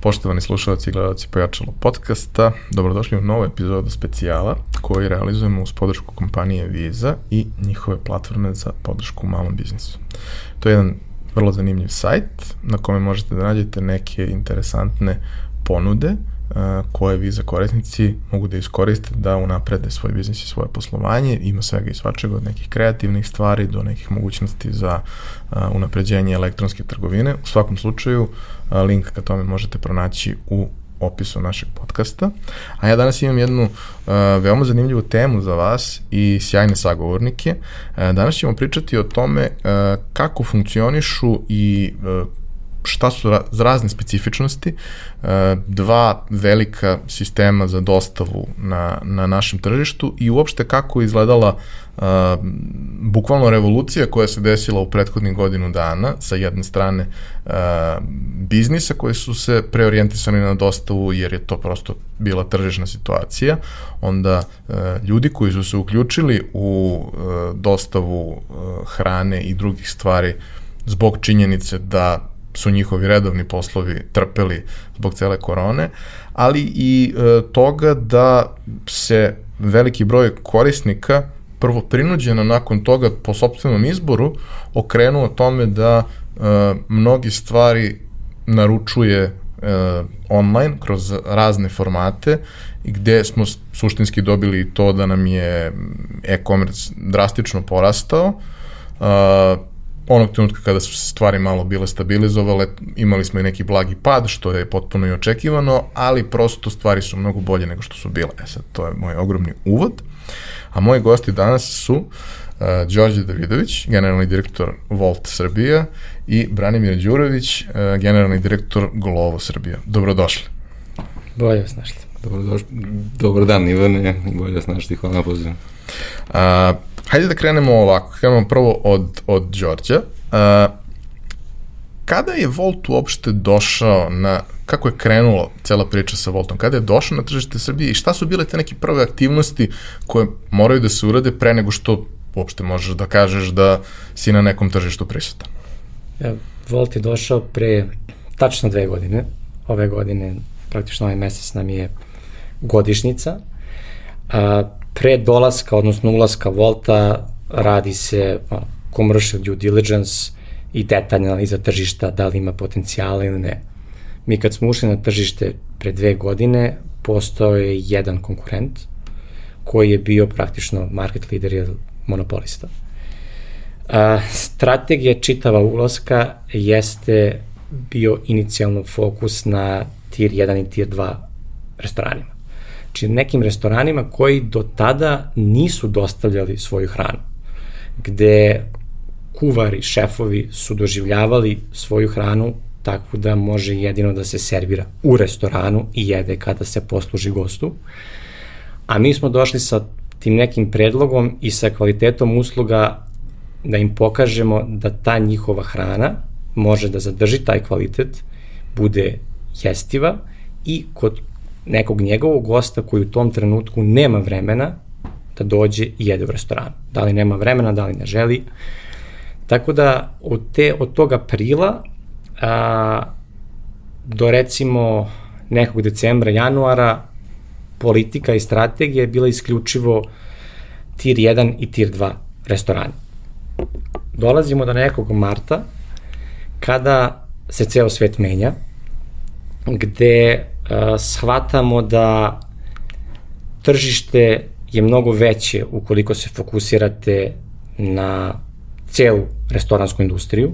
Poštovani slušalci i gledalci Pojačalo podcasta, dobrodošli u novu epizodu specijala koji realizujemo uz podršku kompanije Visa i njihove platforme za podršku malom biznisu. To je jedan vrlo zanimljiv sajt na kome možete da nađete neke interesantne ponude koje za korisnici mogu da iskoriste da unaprede svoj biznis i svoje poslovanje. Ima svega i svačega od nekih kreativnih stvari do nekih mogućnosti za unapređenje elektronske trgovine. U svakom slučaju, link ka tome možete pronaći u opisu našeg podcasta. A ja danas imam jednu uh, veoma zanimljivu temu za vas i sjajne sagovornike. Uh, danas ćemo pričati o tome uh, kako funkcionišu i uh, šta su razne specifičnosti, e, dva velika sistema za dostavu na, na našem tržištu i uopšte kako je izgledala uh, bukvalno revolucija koja se desila u prethodnih godinu dana sa jedne strane uh, biznisa koji su se preorijentisani na dostavu jer je to prosto bila tržišna situacija, onda uh, ljudi koji su se uključili u uh, dostavu uh, hrane i drugih stvari zbog činjenice da su njihovi redovni poslovi trpeli zbog cele korone, ali i e, toga da se veliki broj korisnika prvo prinuđeno nakon toga po sobstvenom izboru okrenuo tome da e, mnogi stvari naručuje e, online kroz razne formate i gde smo suštinski dobili to da nam je e-commerce drastično porastao. Uh, onog trenutka kada su se stvari malo bile stabilizovale, imali smo i neki blagi pad, što je potpuno i očekivano, ali prosto stvari su mnogo bolje nego što su bile. E sad, to je moj ogromni uvod. A moji gosti danas su uh, Đorđe Davidović, generalni direktor Volt Srbija i Branimir Đurović, uh, generalni direktor Glovo Srbija. Dobrodošli. Bolje vas našli. Dobrodošli. Dobar dan Ivane, bolje vas našli, hvala na pozivu. Uh, Hajde da krenemo ovako, krenemo prvo od, od Đorđa. Uh, kada je Volt uopšte došao na, kako je krenulo cela priča sa Voltom, kada je došao na tržište Srbije i šta su bile te neke prve aktivnosti koje moraju da se urade pre nego što uopšte možeš da kažeš da si na nekom tržištu prisutan? Ja, Volt je došao pre tačno dve godine. Ove godine, praktično ovaj mesec nam je godišnica. A, pre dolaska, odnosno ulaska Volta, radi se commercial due diligence i detaljna analiza tržišta, da li ima potencijala ili ne. Mi kad smo ušli na tržište pre dve godine, postao je jedan konkurent koji je bio praktično market leader ili monopolista. A, strategija čitava ulaska jeste bio inicijalno fokus na tier 1 i tier 2 restoranima. Znači nekim restoranima koji do tada nisu dostavljali svoju hranu, gde kuvari, šefovi su doživljavali svoju hranu tako da može jedino da se servira u restoranu i jede kada se posluži gostu. A mi smo došli sa tim nekim predlogom i sa kvalitetom usluga da im pokažemo da ta njihova hrana može da zadrži taj kvalitet, bude jestiva i kod nekog njegovog gosta koji u tom trenutku nema vremena da dođe i jede u restoranu. Da li nema vremena, da li ne želi. Tako da od, te, od tog aprila a, do recimo nekog decembra, januara politika i strategija je bila isključivo tir 1 i tir 2 restorani. Dolazimo do nekog marta kada se ceo svet menja, gde shvatamo da tržište je mnogo veće ukoliko se fokusirate na celu restoransku industriju,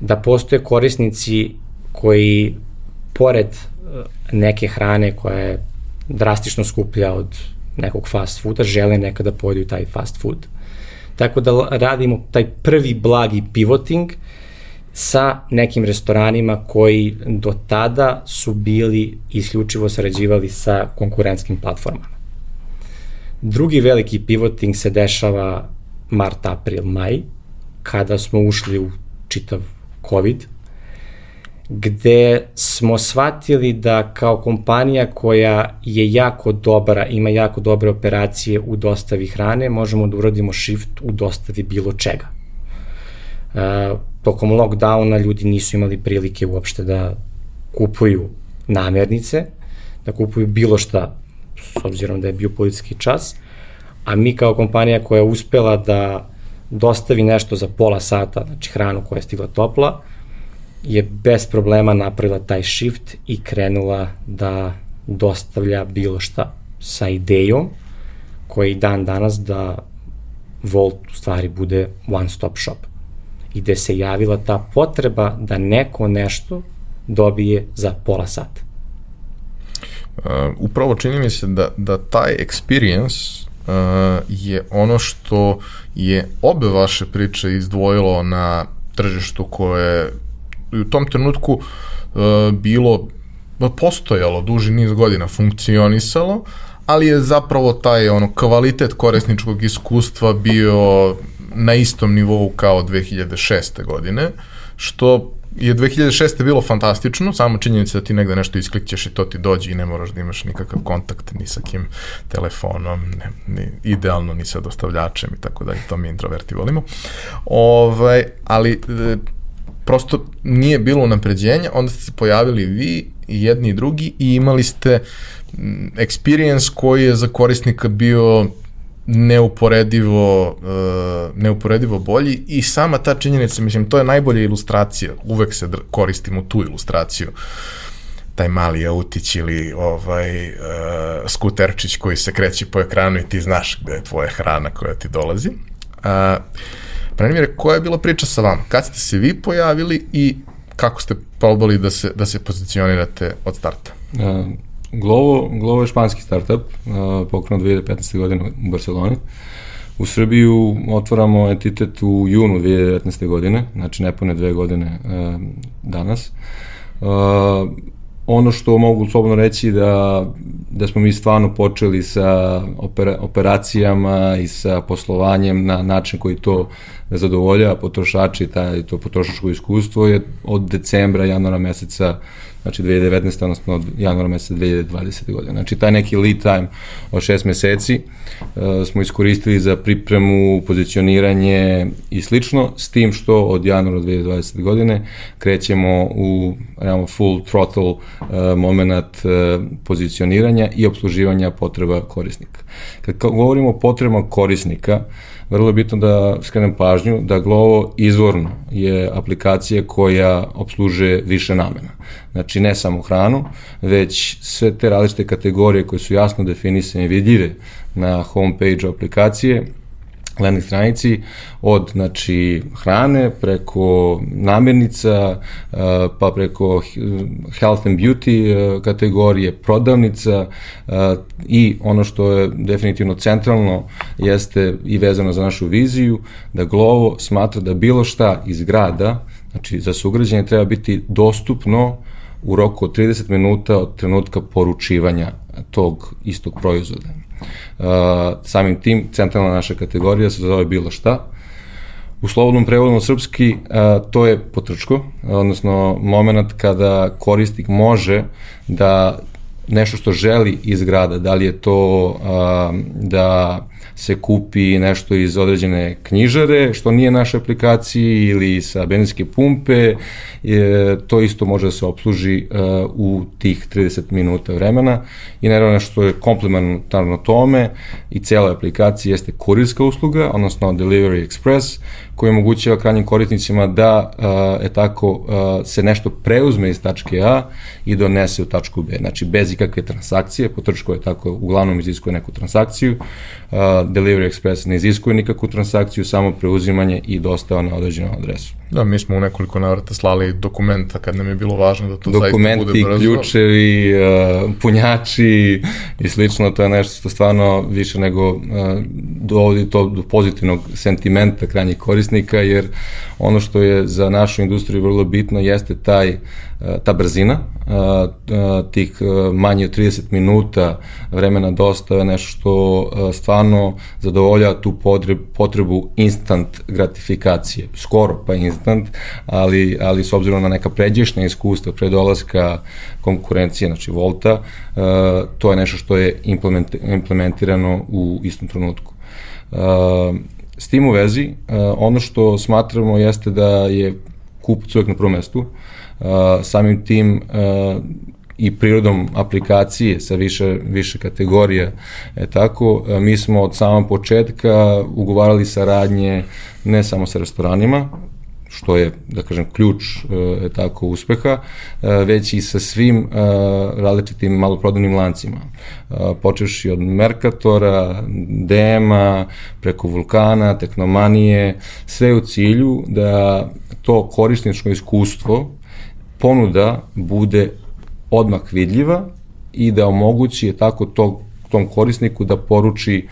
da postoje korisnici koji pored neke hrane koja je drastično skuplja od nekog fast fooda, žele nekada pojedu taj fast food. Tako da radimo taj prvi blagi pivoting uh, sa nekim restoranima koji do tada su bili isključivo sarađivali sa konkurentskim platformama. Drugi veliki pivoting se dešava mart, april, maj, kada smo ušli u čitav COVID, gde smo shvatili da kao kompanija koja je jako dobra, ima jako dobre operacije u dostavi hrane, možemo da uradimo shift u dostavi bilo čega. Uh, tokom lockdowna ljudi nisu imali prilike uopšte da kupuju namernice, da kupuju bilo šta, s obzirom da je bio politički čas, a mi kao kompanija koja je uspela da dostavi nešto za pola sata, znači hranu koja je stigla topla, je bez problema napravila taj shift i krenula da dostavlja bilo šta sa idejom koji dan danas da Volt u stvari bude one stop shop i gde se javila ta potreba da neko nešto dobije za pola sata. Uh, upravo čini mi se da, da taj experience uh, je ono što je obe vaše priče izdvojilo na tržištu koje u tom trenutku uh, bilo postojalo duži niz godina, funkcionisalo, ali je zapravo taj ono kvalitet korisničkog iskustva bio na istom nivou kao 2006. godine, što je 2006. bilo fantastično, samo činjenica da ti negde nešto isklikćeš i to ti dođe i ne moraš da imaš nikakav kontakt ni sa kim telefonom, ne, ni, idealno ni sa dostavljačem i tako dalje, to mi introverti volimo. Ovaj, ali e, prosto nije bilo napređenja, onda ste se pojavili vi i jedni i drugi i imali ste experience koji je za korisnika bio neuporedivo, uh, neuporedivo bolji i sama ta činjenica, mislim, to je najbolja ilustracija, uvek se koristimo tu ilustraciju taj mali autić ili ovaj uh, skuterčić koji se kreće po ekranu i ti znaš gde je tvoja hrana koja ti dolazi. Uh, Prenimire, koja je bila priča sa vama? Kad ste se vi pojavili i kako ste probali da se, da se pozicionirate od starta? Glovo, Glovo je španski startup, uh, pokrenut 2015. godine u Barceloni. U Srbiju otvaramo entitet u junu 2019. godine, znači nepune dve godine uh, danas. Uh, ono što mogu slobodno reći da, da smo mi stvarno počeli sa opera, operacijama i sa poslovanjem na način koji to zadovoljava potrošači, taj, to potrošačko iskustvo je od decembra, januara meseca znači 2019. odnosno od januara meseca 2020. godine. Znači taj neki lead time od šest meseci uh, smo iskoristili za pripremu, pozicioniranje i slično, s tim što od januara 2020. godine krećemo u realno full throttle uh, moment uh, pozicioniranja i obsluživanja potreba korisnika. Kad govorimo o potrebama korisnika, uh, vrlo je bitno da skrenem pažnju da Glovo izvorno je aplikacija koja obslužuje više namena. Znači ne samo hranu, već sve te različite kategorije koje su jasno definisane i vidljive na homepage aplikacije landing stranici od znači hrane preko namirnica pa preko health and beauty kategorije prodavnica i ono što je definitivno centralno jeste i vezano za našu viziju da Glovo smatra da bilo šta iz grada znači za sugrađenje treba biti dostupno u roku od 30 minuta od trenutka poručivanja tog istog proizvoda. Uh, samim tim, centralna naša kategorija se zove bilo šta. U slobodnom prevodu na srpski uh, to je potrčko, odnosno moment kada korisnik može da nešto što želi iz grada, da li je to uh, da se kupi nešto iz određene knjižare, što nije naše aplikaciji ili sa benzinske pumpe, je, to isto može da se obsluži uh, u tih 30 minuta vremena. I naravno što je komplementarno tome i cela aplikacija jeste kurirska usluga, odnosno Delivery Express, koji omogućava krajnjim korisnicima da uh, e tako uh, se nešto preuzme iz tačke A i donese u tačku B. Znači bez ikakve transakcije, potrčko je tako uglavnom iziskuje neku transakciju, uh, Delivery Express ne iziskuje nikakvu transakciju, samo preuzimanje i dostava na određenu adresu. Da, mi smo u nekoliko navrata slali dokumenta kad nam je bilo važno da to Dokumenti, zaista bude brzo. ključevi, uh, punjači i slično, to je nešto što stvarno više nego dovodi to do pozitivnog sentimenta krajnjih korisnika, jer ono što je za našu industriju vrlo bitno jeste taj, uh, ta brzina, uh, tih uh, manje od 30 minuta vremena dostave, nešto što stvarno zadovolja tu potrebu instant gratifikacije, skoro pa instant ali, ali s obzirom na neka pređešnja iskustva pre dolaska konkurencije, znači Volta, to je nešto što je implementirano u istom trenutku. S tim u vezi, uh, ono što smatramo jeste da je kupac uvek na prvom mestu, samim tim i prirodom aplikacije sa više, više kategorija. E, tako, e, mi smo od samog početka ugovarali saradnje ne samo sa restoranima, što je, da kažem, ključ e, tako uspeha, e, već i sa svim e, različitim maloprodajnim lancima. E, počeši od Merkatora, DM-a, preko Vulkana, Teknomanije, sve u cilju da to korisnično iskustvo ponuda bude odmah vidljiva i da omogući je tako tog tom korisniku da poruči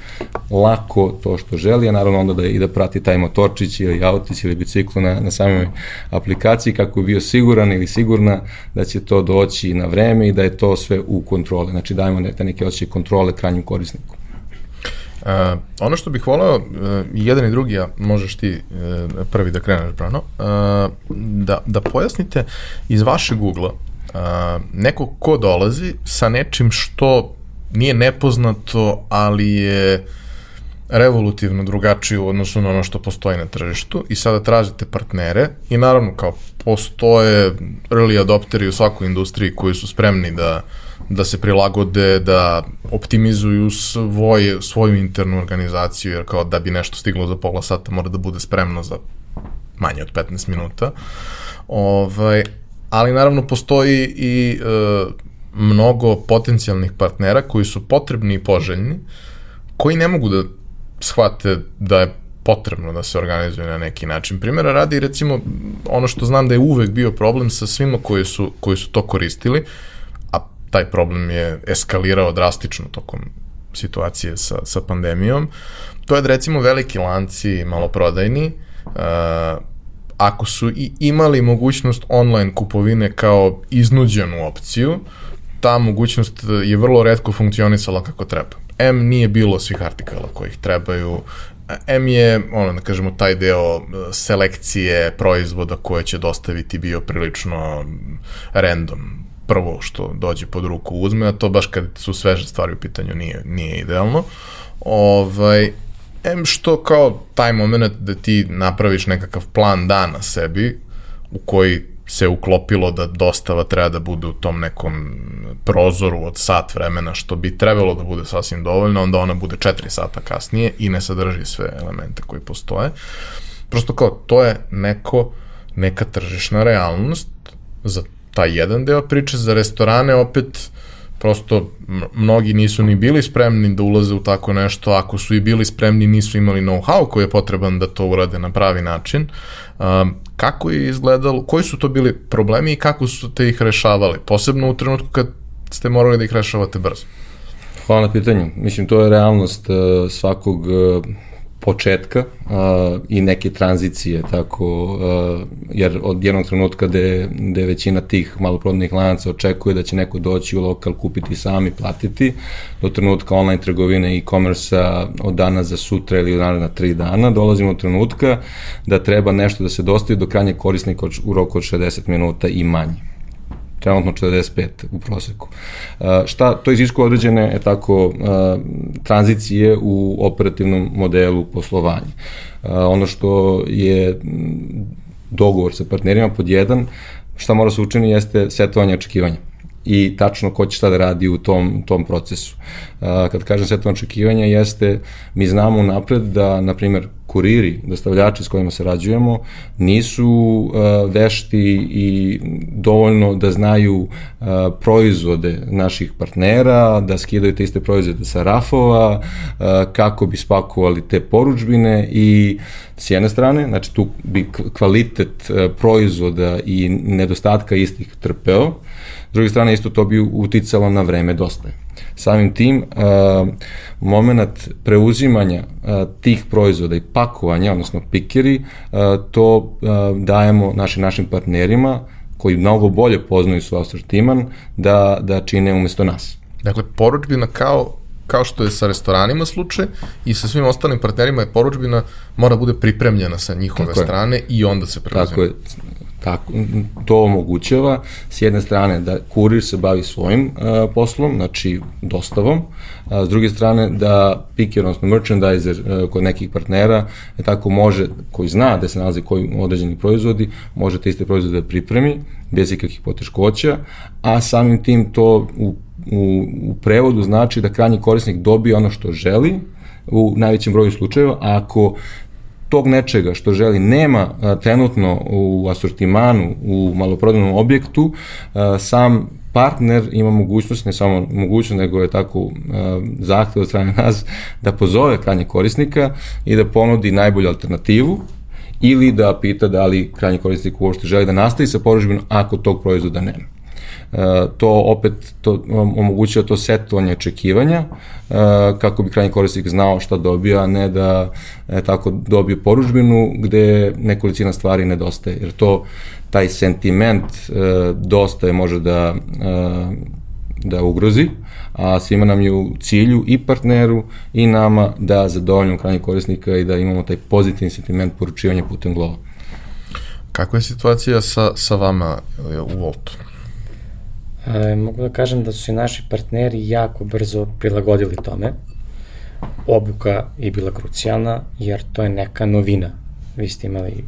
lako to što želi, a naravno onda da i da prati taj motorčić ili autić ili biciklo na, na samoj aplikaciji kako bi bio siguran ili sigurna da će to doći na vreme i da je to sve u kontrole. Znači dajemo neke, neke osjećaje kontrole krajnjem korisniku. Uh, ono što bih voleo, uh, jedan i drugi, a možeš ti uh, prvi da kreneš, Brano, uh, da, da pojasnite iz vašeg ugla uh, neko ko dolazi sa nečim što nije nepoznato, ali je revolutivno drugačije u odnosu na ono što postoji na tržištu i sada tražite partnere i naravno kao postoje early adopteri u svakoj industriji koji su spremni da, da se prilagode, da optimizuju svoj, svoju internu organizaciju, jer kao da bi nešto stiglo za pola sata mora da bude spremno za manje od 15 minuta. Ovaj, ali naravno postoji i uh, mnogo potencijalnih partnera koji su potrebni i poželjni, koji ne mogu da shvate da je potrebno da se organizuje na neki način. Primjera radi recimo ono što znam da je uvek bio problem sa svima koji su, koji su to koristili, a taj problem je eskalirao drastično tokom situacije sa, sa pandemijom, to je da recimo veliki lanci maloprodajni, uh, ako su i imali mogućnost online kupovine kao iznuđenu opciju, ta mogućnost je vrlo redko funkcionisala kako treba. M nije bilo svih artikala kojih trebaju, M je, ono, da kažemo, taj deo e, selekcije proizvoda koje će dostaviti bio prilično random. Prvo što dođe pod ruku uzme, a to baš kad su sveže stvari u pitanju nije, nije idealno. Ovaj, M što kao taj moment da ti napraviš nekakav plan dana sebi, u koji se uklopilo da dostava treba da bude u tom nekom prozoru od sat vremena, što bi trebalo da bude sasvim dovoljno, onda ona bude 4 sata kasnije i ne sadrži sve elemente koji postoje. Prosto kao, to je neko, neka tržišna realnost za taj jedan deo priče, za restorane opet prosto mnogi nisu ni bili spremni da ulaze u tako nešto, ako su i bili spremni nisu imali know-how koji je potreban da to urade na pravi način. Um, kako je izgledalo, koji su to bili problemi i kako su te ih rešavali, posebno u trenutku kad ste morali da ih rešavate brzo? Hvala na pitanju. Mislim, to je realnost uh, svakog uh, početka uh, i neke tranzicije, tako, uh, jer od jednog trenutka gde, gde većina tih maloprodnih lanaca očekuje da će neko doći u lokal, kupiti sami, platiti, do trenutka online trgovine i e-commerce od dana za sutra ili od dana na tri dana, dolazimo do trenutka da treba nešto da se dostavi do krajnje korisnika u roku od 60 minuta i manje trenutno 45 u proseku. Šta, to iziskuje određene, je tako, tranzicije u operativnom modelu poslovanja. Ono što je dogovor sa partnerima pod jedan, šta mora se učini jeste setovanje očekivanja i tačno ko će šta da radi u tom, tom procesu. Kad kažem setovanje očekivanja jeste, mi znamo napred da, na primjer, kuriri, dostavljači s kojima sarađujemo, nisu uh, vešti i dovoljno da znaju uh, proizvode naših partnera, da skidaju te iste proizvode sa rafova, uh, kako bi spakovali te poručbine i s jedne strane, znači tu bi kvalitet proizvoda i nedostatka istih trpeo, druge strane isto to bi uticalo na vreme dostaje. Samim tim, uh, moment preuzimanja uh, tih proizvoda i pakovanja, odnosno pikeri, uh, to uh, dajemo našim našim partnerima koji mnogo bolje poznaju svoj asortiman da, da čine umesto nas. Dakle, poručbina kao kao što je sa restoranima slučaj i sa svim ostalim partnerima je poručbina mora bude pripremljena sa njihove Tako strane je. i onda se preuzima. Tako je tako, to omogućava s jedne strane da kurir se bavi svojim uh, poslom, znači dostavom, a s druge strane da picker, odnosno merchandiser uh, kod nekih partnera je tako može, koji zna da se nalazi koji određeni proizvodi, može te iste proizvode da pripremi bez ikakvih poteškoća, a samim tim to u, u, u prevodu znači da krajnji korisnik dobije ono što želi, u najvećem broju slučajeva, ako tog nečega što želi nema a, trenutno u asortimanu u maloprodajnom objektu, a, sam partner ima mogućnost, ne samo mogućnost, nego je tako zahtev od strane nas, da pozove krajnje korisnika i da ponudi najbolju alternativu ili da pita da li krajnji korisnik uopšte želi da nastavi sa poručbinom ako tog proizvoda nema. E, to opet to omogućava to setovanje očekivanja e, kako bi krajnji korisnik znao šta dobija, a ne da e, tako dobije poručbinu gde nekolicina stvari nedostaje, jer to taj sentiment dosta je može da da ugrozi, a svima nam je u cilju i partneru i nama da zadovoljimo krajnjeg korisnika i da imamo taj pozitivni sentiment poručivanja putem glova. Kakva je situacija sa, sa vama u Voltu? E, mogu da kažem da su se naši partneri jako brzo prilagodili tome. Obuka je bila krucijalna, jer to je neka novina. Vi ste imali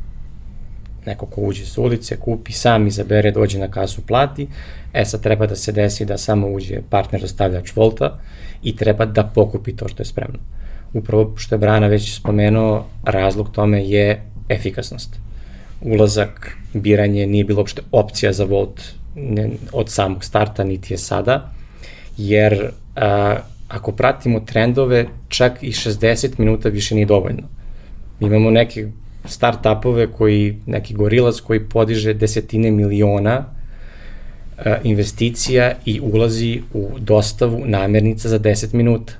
neko ko uđe sa ulice, kupi, sam izabere, dođe na kasu, plati, e sad treba da se desi da samo uđe partner dostavljač Volta i treba da pokupi to što je spremno. Upravo što je Brana već spomenuo, razlog tome je efikasnost. Ulazak, biranje nije bilo uopšte opcija za Volt ne, od samog starta, niti je sada, jer a, ako pratimo trendove, čak i 60 minuta više nije dovoljno. Imamo neke start-upove koji, neki gorilac koji podiže desetine miliona a, investicija i ulazi u dostavu namernica za 10 minuta.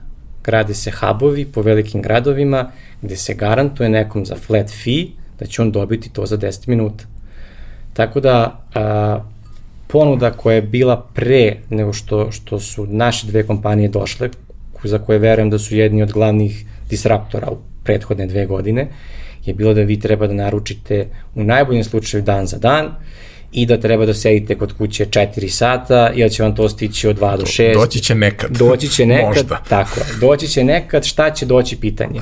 Grade se hubovi po velikim gradovima gde se garantuje nekom za flat fee da će on dobiti to za 10 minuta. Tako da a, ponuda koja je bila pre nego što, što su naše dve kompanije došle, za koje verujem da su jedni od glavnih disruptora u prethodne dve godine, je bilo da vi treba da naručite u najboljem slučaju dan za dan i da treba da sedite kod kuće 4 sata i da će vam to stići od 2 do 6. Doći će nekad. Doći će nekad, Možda. tako Doći će nekad, šta će doći pitanje.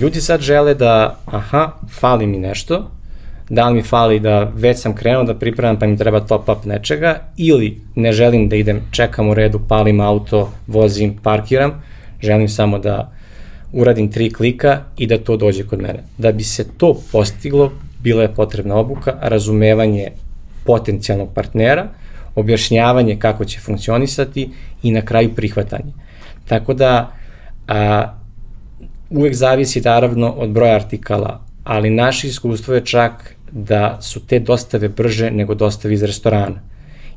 Ljudi sad žele da, aha, fali mi nešto, da li mi fali da već sam krenuo da pripremam pa mi treba top up nečega ili ne želim da idem, čekam u redu, palim auto, vozim, parkiram, želim samo da uradim tri klika i da to dođe kod mene. Da bi se to postiglo, bila je potrebna obuka, razumevanje potencijalnog partnera, objašnjavanje kako će funkcionisati i na kraju prihvatanje. Tako da a, uvek zavisi naravno od broja artikala, ali naše iskustvo je čak da su te dostave brže nego dostave iz restorana.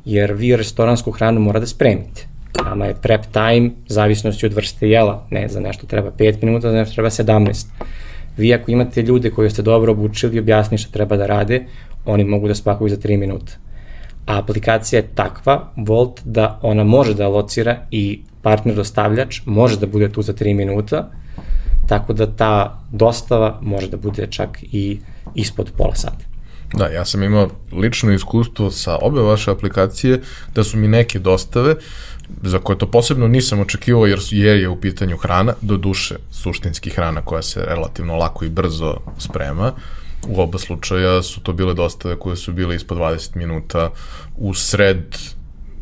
Jer vi restoransku hranu mora da spremite. Nama je prep time, zavisnosti od vrste jela. Ne, za nešto treba 5 minuta, za nešto treba 17. Vi ako imate ljude koji ste dobro obučili i objasni šta treba da rade, oni mogu da spakuju za 3 minuta. A aplikacija je takva, Volt, da ona može da locira i partner dostavljač može da bude tu za 3 minuta, tako da ta dostava može da bude čak i ispod pola sata. Da, ja sam imao lično iskustvo sa obe vaše aplikacije, da su mi neke dostave, za koje to posebno nisam očekivao jer, jer je u pitanju hrana, do duše suštinski hrana koja se relativno lako i brzo sprema. U oba slučaja su to bile dostave koje su bile ispod 20 minuta u sred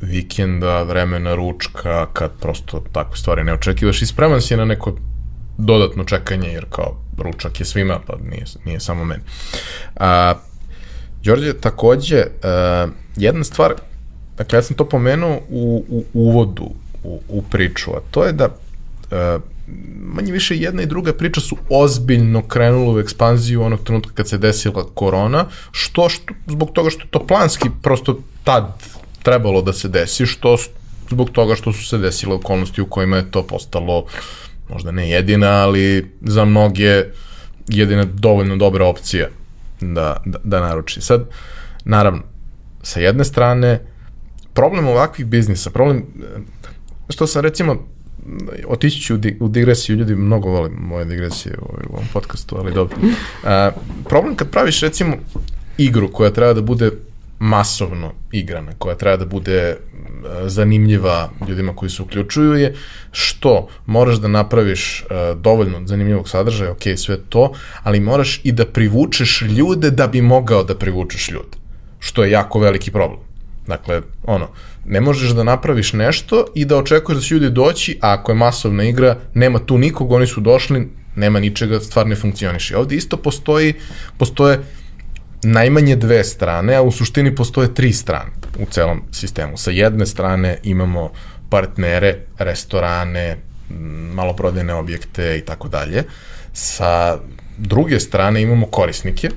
vikenda, vremena ručka, kad prosto takve stvari ne očekivaš i spreman si na neko dodatno čekanje, jer kao ručak je svima, pa nije, nije samo meni. A, Đorđe, takođe, a, jedna stvar, dakle, ja sam to pomenuo u, u uvodu u, u priču, a to je da a, manje više jedna i druga priča su ozbiljno krenule u ekspanziju onog trenutka kad se desila korona, što, što zbog toga što to planski prosto tad trebalo da se desi, što zbog toga što su se desile okolnosti u kojima je to postalo uh, možda ne jedina, ali za mnoge jedina dovoljno dobra opcija da, da, da naruči. Sad, naravno, sa jedne strane, problem ovakvih biznisa, problem, što sam recimo, otići ću u, di, u digresiju, ljudi mnogo vole moje digresije u, u ovom podcastu, ali dobro. A, problem kad praviš recimo igru koja treba da bude masovno igrana, koja treba da bude zanimljiva ljudima koji se uključuju je što moraš da napraviš e, dovoljno zanimljivog sadržaja, ok, sve to, ali moraš i da privučeš ljude da bi mogao da privučeš ljude, što je jako veliki problem. Dakle, ono, ne možeš da napraviš nešto i da očekuješ da će ljudi doći, a ako je masovna igra, nema tu nikog, oni su došli, nema ničega, stvar ne funkcioniše. Ovde isto postoji, postoje najmanje dve strane, a u suštini postoje tri strane u celom sistemu. Sa jedne strane imamo partnere, restorane, maloprodajne objekte i tako dalje. Sa druge strane imamo korisnike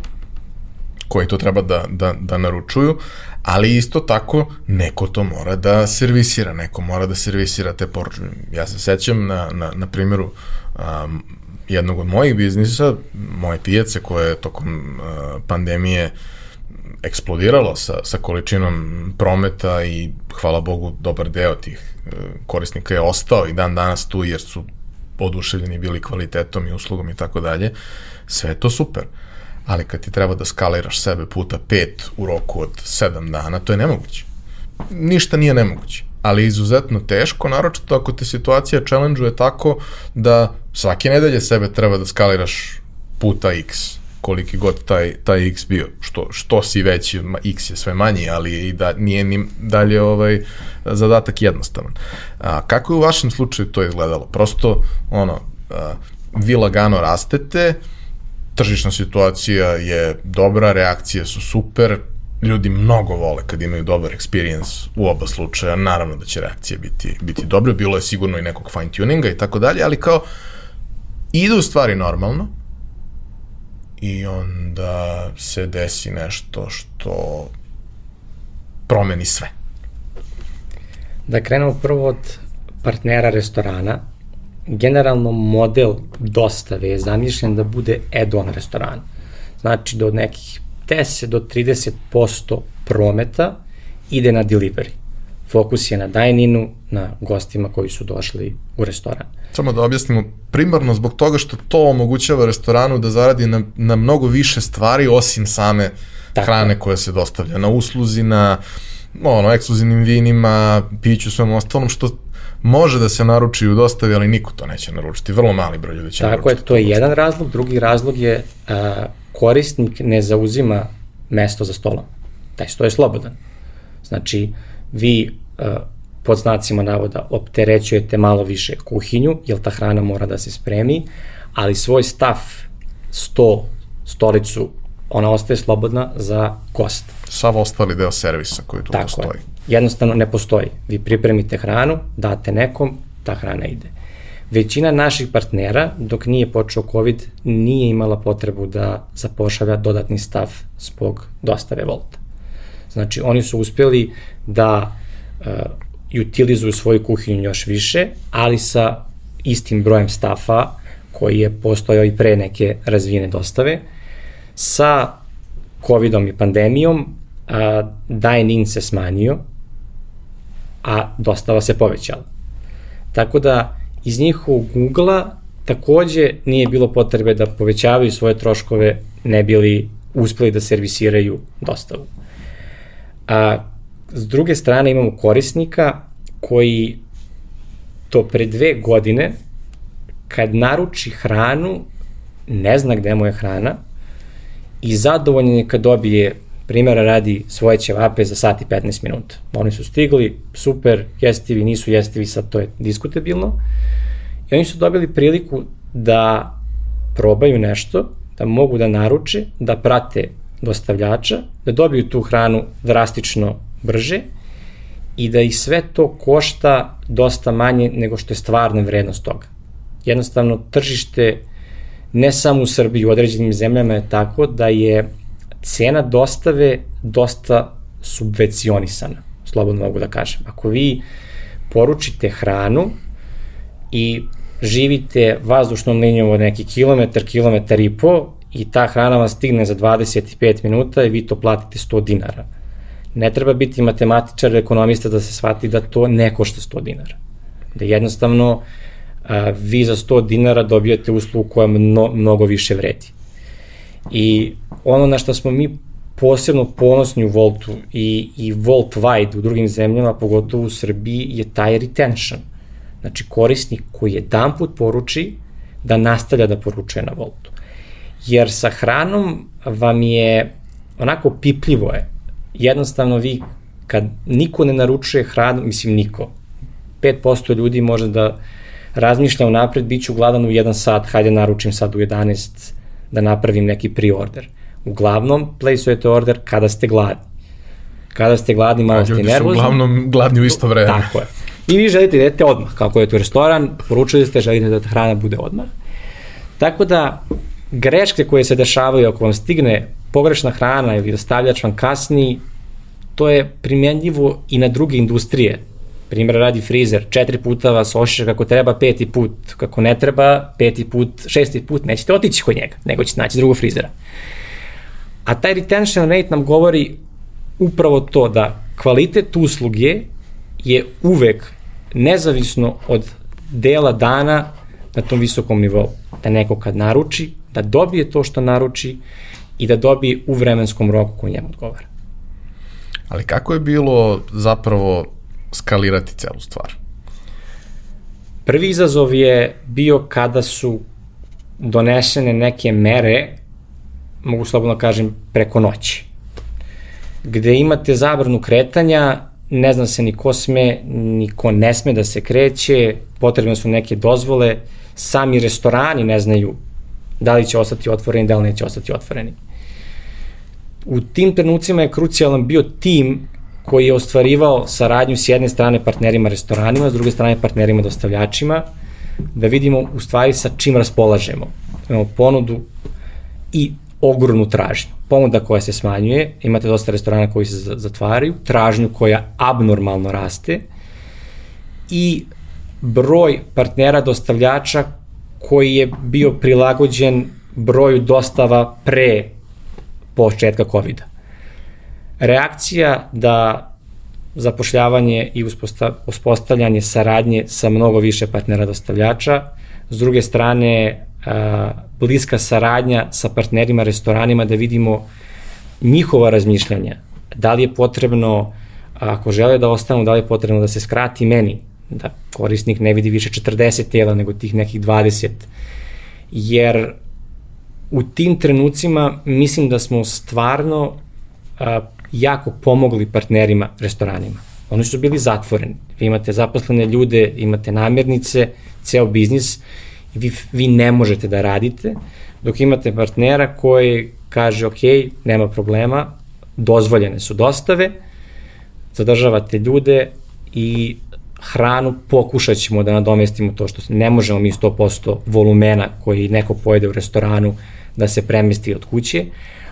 koji to treba da, da, da naručuju, ali isto tako neko to mora da servisira, neko mora da servisira te poručbe. Ja se sećam na, na, na primjeru um, jednog od mojih biznisa, moje pijace koje je tokom uh, pandemije eksplodiralo sa, sa količinom prometa i hvala Bogu dobar deo tih uh, korisnika je ostao i dan danas tu jer su oduševljeni bili kvalitetom i uslugom i tako dalje. Sve je to super. Ali kad ti treba da skaliraš sebe puta pet u roku od sedam dana, to je nemoguće. Ništa nije nemoguće ali izuzetno teško, naročito ako te situacija challenge-uje tako da svake nedelje sebe treba da skaliraš puta x koliki god taj, taj x bio. Što, što si veći, x je sve manji, ali i da nije ni dalje ovaj zadatak jednostavan. A, kako je u vašem slučaju to izgledalo? Prosto, ono, a, vi lagano rastete, tržišna situacija je dobra, reakcije su super, ljudi mnogo vole kad imaju dobar experience u oba slučaja, naravno da će reakcije biti, biti dobre, bilo je sigurno i nekog fine tuninga i tako dalje, ali kao idu stvari normalno i onda se desi nešto što promeni sve. Da krenemo prvo od partnera restorana. Generalno model dostave je zamišljen da bude add-on restoran. Znači da od nekih 10 do 30% prometa ide na delivery. Fokus je na dine-inu, na gostima koji su došli u restoran. Samo da objasnimo, primarno zbog toga što to omogućava restoranu da zaradi na, na mnogo više stvari osim same Tako. hrane koja se dostavlja, na usluzi, na ono, ekskluzivnim vinima, piću, svem ostalom, što može da se naruči u dostavi, ali niko to neće naručiti. Vrlo mali broj ljudi će Tako naručiti. Tako je, to je jedan razlog. Drugi razlog je a, korisnik ne zauzima mesto za stolom. Taj sto je slobodan. Znači, vi uh, pod znacima navoda opterećujete malo više kuhinju, jer ta hrana mora da se spremi, ali svoj staf, sto, stolicu, ona ostaje slobodna za gost. Sav ostali deo servisa koji tu Tako postoji. Je. Jednostavno ne postoji. Vi pripremite hranu, date nekom, ta hrana ide. Većina naših partnera, dok nije počeo COVID, nije imala potrebu da zapošlja dodatni stav zbog dostave volta. Znači, oni su uspjeli da uh, utilizuju svoju kuhinju još više, ali sa istim brojem stafa koji je postojao i pre neke razvijene dostave. Sa covidom i pandemijom uh, dine-in se smanjio, a dostava se povećala. Tako da iz njihovog ugla takođe nije bilo potrebe da povećavaju svoje troškove, ne bili uspeli da servisiraju dostavu. A s druge strane imamo korisnika koji to pre dve godine kad naruči hranu ne zna gde mu je hrana i zadovoljan je kad dobije primjera radi svoje ćevape za sat i 15 minuta. Oni su stigli, super, jestivi, nisu jestivi, sad to je diskutabilno. I oni su dobili priliku da probaju nešto, da mogu da naruče, da prate dostavljača, da dobiju tu hranu drastično brže i da ih sve to košta dosta manje nego što je stvarna vrednost toga. Jednostavno, tržište ne samo u Srbiji, u određenim zemljama je tako da je cena dostave dosta subvencionisana, slobodno mogu da kažem. Ako vi poručite hranu i živite vazdušnom linijom od neki kilometar, kilometar i po i ta hrana vam stigne za 25 minuta i vi to platite 100 dinara. Ne treba biti matematičar ekonomista da se shvati da to ne košta 100 dinara. Da jednostavno a, vi za 100 dinara dobijate uslugu koja mno, mnogo više vredi. I ono na što smo mi posebno ponosni u Voltu i, i Volt Wide u drugim zemljama, pogotovo u Srbiji, je taj retention. Znači korisnik koji jedan put poruči da nastavlja da poručuje na Voltu. Jer sa hranom vam je onako pipljivo je. Jednostavno vi kad niko ne naručuje hranu, mislim niko, 5% ljudi može da razmišlja unapred, bit ću gladan u 1 sat, hajde naručim sad u 11 da napravim neki pre-order. Uglavnom, placeujete order kada ste gladni. Kada ste gladni, malo ste nervozni. Ljudi su uglavnom gladni u isto vreme. Tako je. I vi želite da idete odmah, kako je to restoran, poručili ste, želite da hrana bude odmah. Tako da, greške koje se dešavaju ako vam stigne pogrešna hrana ili dostavljač vam kasni, to je primjenljivo i na druge industrije. Primjer radi frizer, četiri puta vas ošiša kako treba, peti put kako ne treba, peti put, šesti put nećete otići kod njega, nego ćete naći drugog frizera. A taj retention rate nam govori upravo to da kvalitet usluge je uvek nezavisno od dela dana na tom visokom nivou. Da neko kad naruči, da dobije to što naruči i da dobije u vremenskom roku koji njemu odgovara. Ali kako je bilo zapravo skalirati celu stvar? Prvi izazov je bio kada su donesene neke mere, mogu slobodno kažem, preko noći. Gde imate zabranu kretanja, ne zna se ni ko sme, ni ko ne sme da se kreće, potrebne su neke dozvole, sami restorani ne znaju da li će ostati otvoreni, da li neće ostati otvoreni. U tim trenucima je krucijalan bio tim koji je ostvarivao saradnju s jedne strane partnerima restoranima, s druge strane partnerima dostavljačima, da vidimo u stvari sa čim raspolažemo. Imamo ponudu i ogromnu tražnju. Ponuda koja se smanjuje, imate dosta restorana koji se zatvaraju, tražnju koja abnormalno raste i broj partnera dostavljača koji je bio prilagođen broju dostava pre početka COVID-a. Reakcija da zapošljavanje i uspostavljanje saradnje sa mnogo više partnera dostavljača, s druge strane bliska saradnja sa partnerima, restoranima, da vidimo njihova razmišljanja. Da li je potrebno, ako žele da ostanu, da li je potrebno da se skrati meni, da korisnik ne vidi više 40 tela nego tih nekih 20. Jer u tim trenucima mislim da smo stvarno a, jako pomogli partnerima restoranima. Oni su bili zatvoreni. Vi imate zaposlene ljude, imate namirnice, ceo biznis i vi, vi ne možete da radite, dok imate partnera koji kaže ok, nema problema, dozvoljene su dostave, zadržavate ljude i hranu pokušat ćemo da nadomestimo to što ne možemo mi 100% volumena koji neko pojede u restoranu da se premesti od kuće,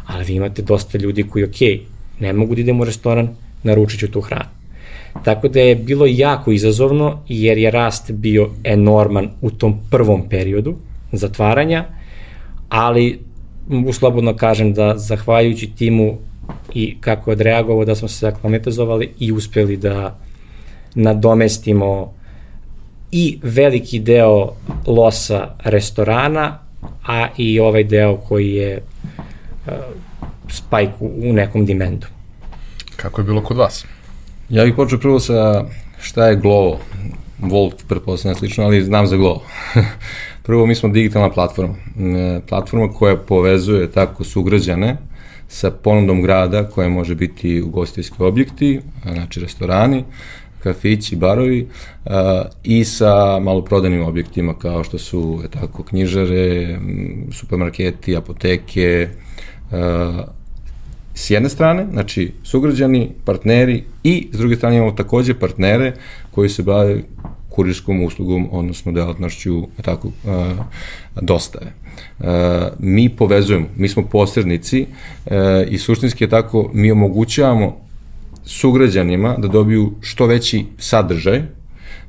ali vi imate dosta ljudi koji, ok, ne mogu da idem u restoran, naručit ću tu hranu. Tako da je bilo jako izazovno jer je rast bio enorman u tom prvom periodu zatvaranja, ali mogu slobodno kažem da zahvaljujući timu i kako je odreagovao da smo se aklimatizovali i uspeli da nadomestimo i veliki deo losa restorana, a i ovaj deo koji je uh, spike u, u nekom dimendu. Kako je bilo kod vas? Ja bih počeo prvo sa šta je Glovo. Volt, pretpostavljam slično, ali znam za Glovo. prvo, mi smo digitalna platforma. E, platforma koja povezuje tako sugrađane sa ponudom grada koja može biti ugostiteljski objekti, znači restorani, kafići, barovi i sa maloprodanim objektima kao što su je tako knjižare, supermarketi, apoteke, s jedne strane, znači sugrađani, partneri i s druge strane imamo takođe partnere koji se bave kurirskom uslugom, odnosno delatnošću tako, dostave. Mi povezujemo, mi smo posrednici uh, i suštinski je tako, mi omogućavamo sugrađanima da dobiju što veći sadržaj,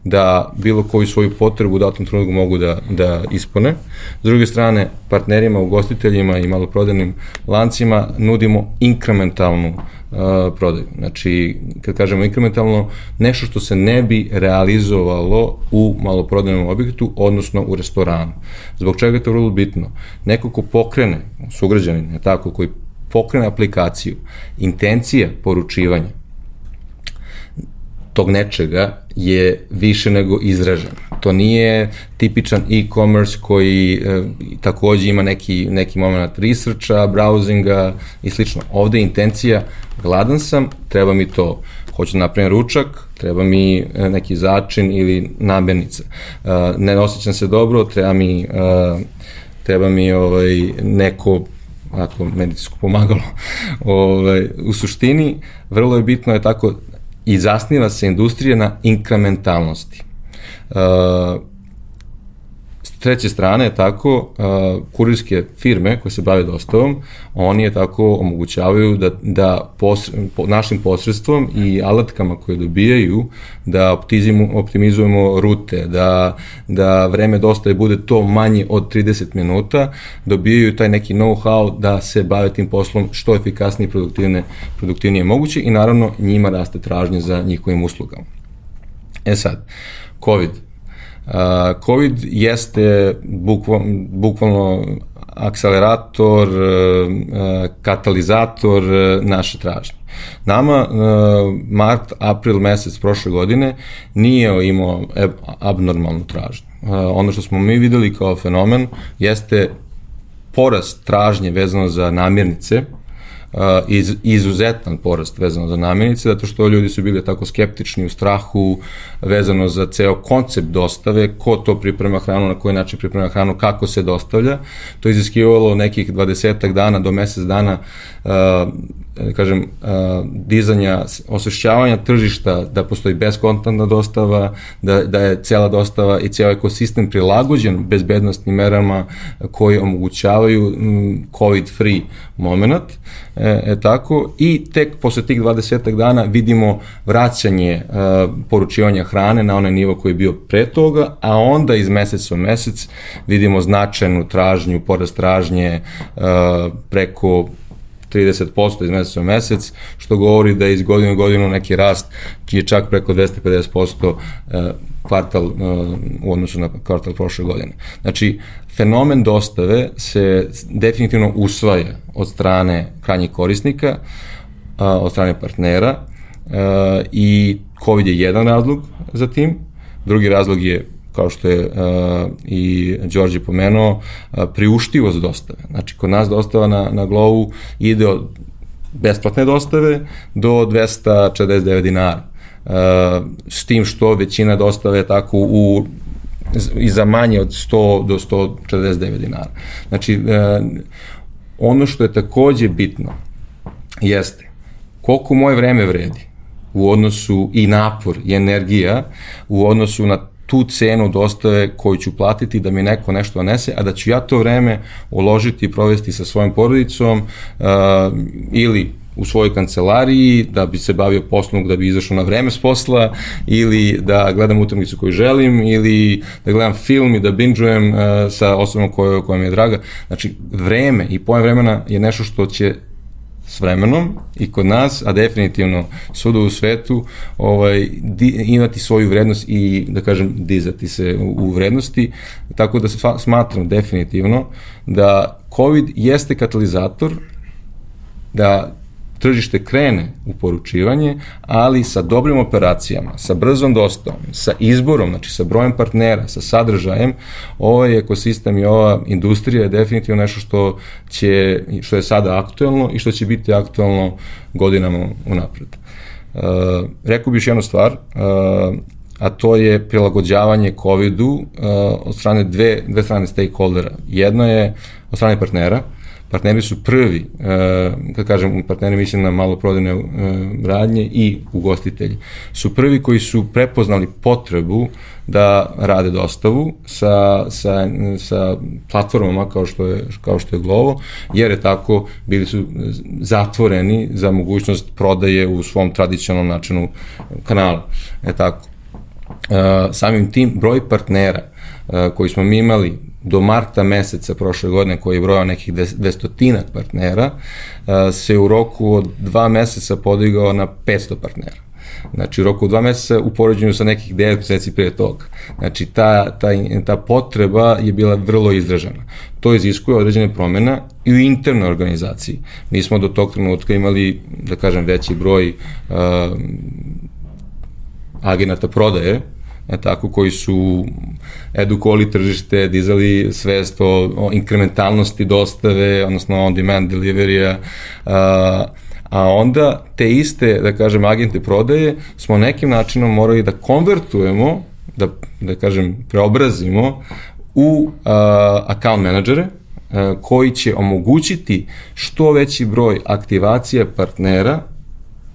da bilo koju svoju potrebu u datom trenutku mogu da, da ispune. S druge strane, partnerima, ugostiteljima i maloprodanim lancima nudimo inkrementalnu uh, prodaju. Znači, kad kažemo inkrementalno, nešto što se ne bi realizovalo u maloprodajnom objektu, odnosno u restoranu. Zbog čega je to vrlo bitno? Neko ko pokrene, sugrađanin, tako, koji pokrene aplikaciju, intencija poručivanja tog nečega je više nego izražen. To nije tipičan e-commerce koji e, takođe ima neki, neki moment researcha, browsinga i slično. Ovde je intencija, gladan sam, treba mi to. Hoću da napravim ručak, treba mi e, neki začin ili namirnica. E, ne osjećam se dobro, treba mi, e, treba mi ovaj, neko ako medicinsko pomagalo. ovaj, u suštini, vrlo je bitno je tako i zasniva se industrija na inkrementalnosti. Uh, s treće strane, tako, uh, kurirske firme koje se bave dostavom, oni je tako omogućavaju da, da posre, po, našim posredstvom i alatkama koje dobijaju da optimizujemo rute, da, da vreme dostave bude to manje od 30 minuta, dobijaju taj neki know-how da se bave tim poslom što efikasnije i produktivne, produktivnije moguće i naravno njima raste tražnje za njihovim uslugama. E sad, COVID. Uh, COVID jeste bukvalno, bukvalno akcelerator, e, e, katalizator naše tražnje. Nama mart, april mesec prošle godine nije imao abnormalnu tražnju. Ono što smo mi videli kao fenomen jeste porast tražnje vezano za namirnice, iz, izuzetan porast vezano za namirnice, zato što ljudi su bili tako skeptični u strahu vezano za ceo koncept dostave, ko to priprema hranu, na koji način priprema hranu, kako se dostavlja. To iziskivalo nekih 20 dana do mesec dana uh, kažem, uh, dizanja, osvešćavanja tržišta da postoji beskontantna dostava, da, da je cela dostava i ceo ekosistem prilagođen bezbednostnim merama koji omogućavaju COVID-free moment, e, e tako, i tek posle tih 20 dana vidimo vraćanje uh, poručivanja hrane na onaj nivo koji je bio pre toga, a onda iz meseca u mesec vidimo značajnu tražnju, porast tražnje uh, preko 30% iz meseca u mesec, što govori da iz godine u godinu neki rast je čak preko 250% e, kvartal e, u odnosu na kvartal prošle godine. Znači, fenomen dostave se definitivno usvaja od strane krajnjih korisnika, od strane partnera e, i COVID je jedan razlog za tim, drugi razlog je kao što je uh, i Đorđe pomenuo, uh, priuštivost dostave. Znači, kod nas dostava na, na Glovu ide od besplatne dostave do 249 dinara. Uh, s tim što većina dostave je tako u i za manje od 100 do 149 dinara. Znači, uh, ono što je takođe bitno jeste koliko moje vreme vredi u odnosu i napor i energija u odnosu na tu cenu dostave koju ću platiti da mi neko nešto donese, a da ću ja to vreme uložiti i provesti sa svojom porodicom uh, ili u svojoj kancelariji, da bi se bavio poslom, da bi izašao na vreme s posla, ili da gledam utakmicu koju želim, ili da gledam film i da binđujem uh, sa osobom koja, koja mi je draga. Znači, vreme i pojem vremena je nešto što će s vremenom i kod nas, a definitivno svuda u svetu, ovaj, di, imati svoju vrednost i, da kažem, dizati se u, u vrednosti, tako da smatram definitivno da COVID jeste katalizator da tržište krene u poručivanje, ali sa dobrim operacijama, sa brzom dostavom, sa izborom, znači sa brojem partnera, sa sadržajem, ovaj ekosistem i ova industrija je definitivno nešto što, će, što je sada aktuelno i što će biti aktuelno godinama unapred. Uh, rekao bih još jednu stvar, uh, a to je prilagođavanje COVID-u uh, od strane dve, dve strane stakeholdera. Jedno je od strane partnera, partneri su prvi, e, kad kažem partneri mislim na maloprodajne e, radnje i ugostitelji, su prvi koji su prepoznali potrebu da rade dostavu sa, sa, sa platformama kao što, je, kao što je Glovo, jer je tako bili su zatvoreni za mogućnost prodaje u svom tradicionalnom načinu kanala. E tako. E, samim tim broj partnera koji smo mi imali do marta meseca prošle godine koji je brojao nekih dvestotinak partnera, se u roku od dva meseca podigao na 500 partnera. Znači, u roku dva meseca u poređenju sa nekih 9 meseci prije toga. Znači, ta, ta, ta potreba je bila vrlo izražena. To iziskuje određene promjena i u internoj organizaciji. Mi smo do tog trenutka imali, da kažem, veći broj uh, agenata prodaje, tako, koji su edukovali tržište, dizali svest o, o inkrementalnosti dostave, odnosno on-demand delivery-a, a onda te iste, da kažem, agente prodaje smo nekim načinom morali da konvertujemo, da, da kažem, preobrazimo u uh, account menadžere, koji će omogućiti što veći broj aktivacije partnera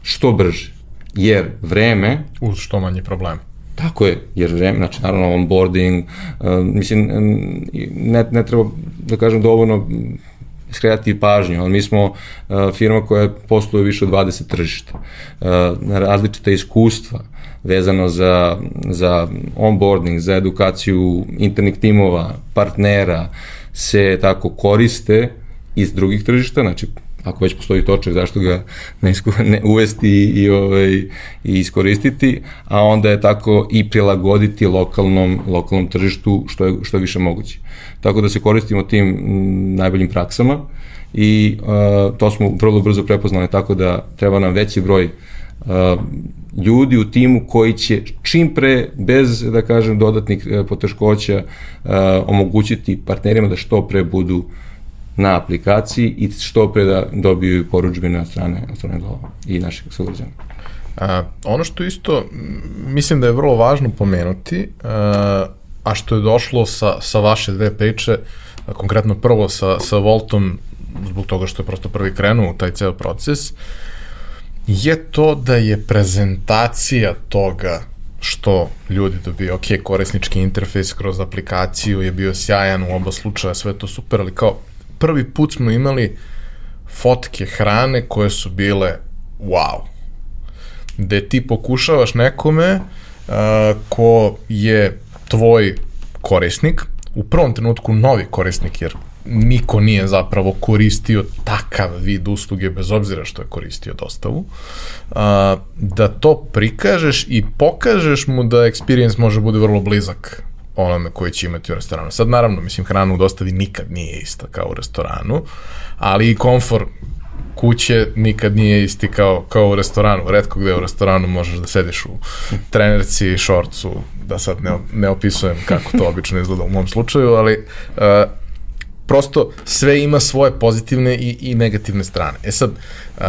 što brže. Jer vreme... Uz što manje problema. Tako je, jer vreme, znači naravno onboarding, uh, mislim, ne, ne treba da kažem dovoljno skretati pažnju, ali mi smo uh, firma koja posluje više od 20 tržišta, uh, različite iskustva vezano za, za onboarding, za edukaciju internih timova, partnera, se tako koriste iz drugih tržišta, znači ako već postoji točak, zašto ga ne, ne uvesti i, ovaj, i iskoristiti, a onda je tako i prilagoditi lokalnom, lokalnom tržištu što je, što je više moguće. Tako da se koristimo tim m, najboljim praksama i uh, to smo vrlo brzo prepoznali tako da treba nam veći broj uh, ljudi u timu koji će čim pre, bez, da kažem, dodatnih uh, poteškoća uh, omogućiti partnerima da što pre budu uh, na aplikaciji i što pre da dobiju poručbine od strane, od strane Glova i naših sugrađana. A, ono što isto mislim da je vrlo važno pomenuti, a, a što je došlo sa, sa vaše dve priče, a, konkretno prvo sa, sa Voltom, zbog toga što je prosto prvi krenuo u taj ceo proces, je to da je prezentacija toga što ljudi dobiju, ok, korisnički interfejs kroz aplikaciju je bio sjajan u oba slučaja, sve to super, ali kao prvi put smo imali fotke hrane koje su bile wow. Gde ti pokušavaš nekome uh, ko je tvoj korisnik, u prvom trenutku novi korisnik, jer niko nije zapravo koristio takav vid usluge bez obzira što je koristio dostavu, a, da to prikažeš i pokažeš mu da experience može bude vrlo blizak onome koji će imati u restoranu. Sad naravno, mislim, hrana u dostavi nikad nije ista kao u restoranu, ali i komfor kuće nikad nije isti kao, kao u restoranu. Redko gde u restoranu možeš da sediš u trenerci šorcu, da sad ne, ne opisujem kako to obično izgleda u mom slučaju, ali uh, prosto sve ima svoje pozitivne i, i negativne strane. E sad, uh,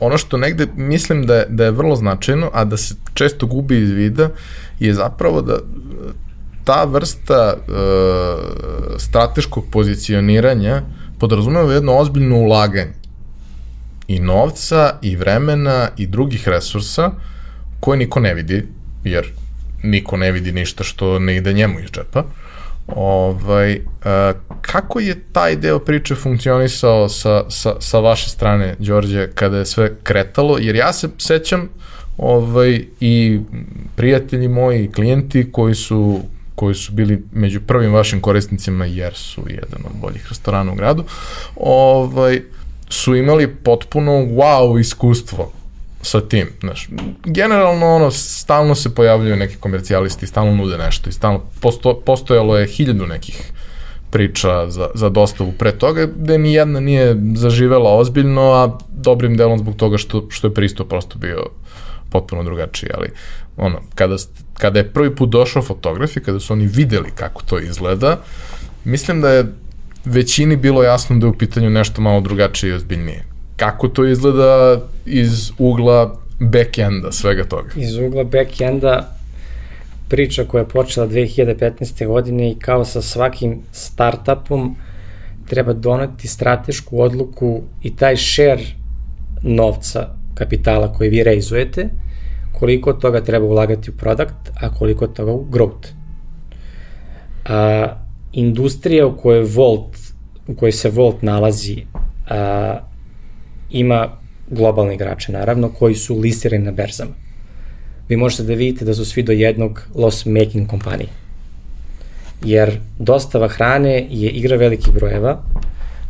ono što negde mislim da je, da je vrlo značajno, a da se često gubi iz vida, je zapravo da ta vrsta e, strateškog pozicioniranja podrazumeva jedno ozbiljno ulaganje i novca, i vremena, i drugih resursa koje niko ne vidi, jer niko ne vidi ništa što ne ide njemu iz džepa. Ovaj, e, kako je taj deo priče funkcionisao sa, sa, sa vaše strane, Đorđe, kada je sve kretalo? Jer ja se sećam ovaj, i prijatelji moji, klijenti koji su koji su bili među prvim vašim korisnicima jer su jedan od boljih restorana u gradu, ovaj, su imali potpuno wow iskustvo sa tim. Znaš, generalno ono, stalno se pojavljaju neki komercijalisti, stalno nude nešto i stalno posto, postojalo je hiljadu nekih priča za, za dostavu pre toga, gde ni jedna nije zaživela ozbiljno, a dobrim delom zbog toga što, što je pristup prosto bio potpuno drugačiji, ali ono, kada, kada je prvi put došao fotograf i kada su oni videli kako to izgleda, mislim da je većini bilo jasno da je u pitanju nešto malo drugačije i ozbiljnije. Kako to izgleda iz ugla backenda svega toga? Iz ugla backenda priča koja je počela 2015. godine i kao sa svakim startupom treba doneti stratešku odluku i taj share novca, kapitala koji vi reizujete, koliko toga treba ulagati u product, a koliko toga u growth. A, industrija u kojoj Volt, u kojoj se Volt nalazi, a, ima globalni igrače, naravno, koji su listirani na berzama. Vi možete da vidite da su svi do jednog loss-making kompanije. Jer dostava hrane je igra velikih brojeva,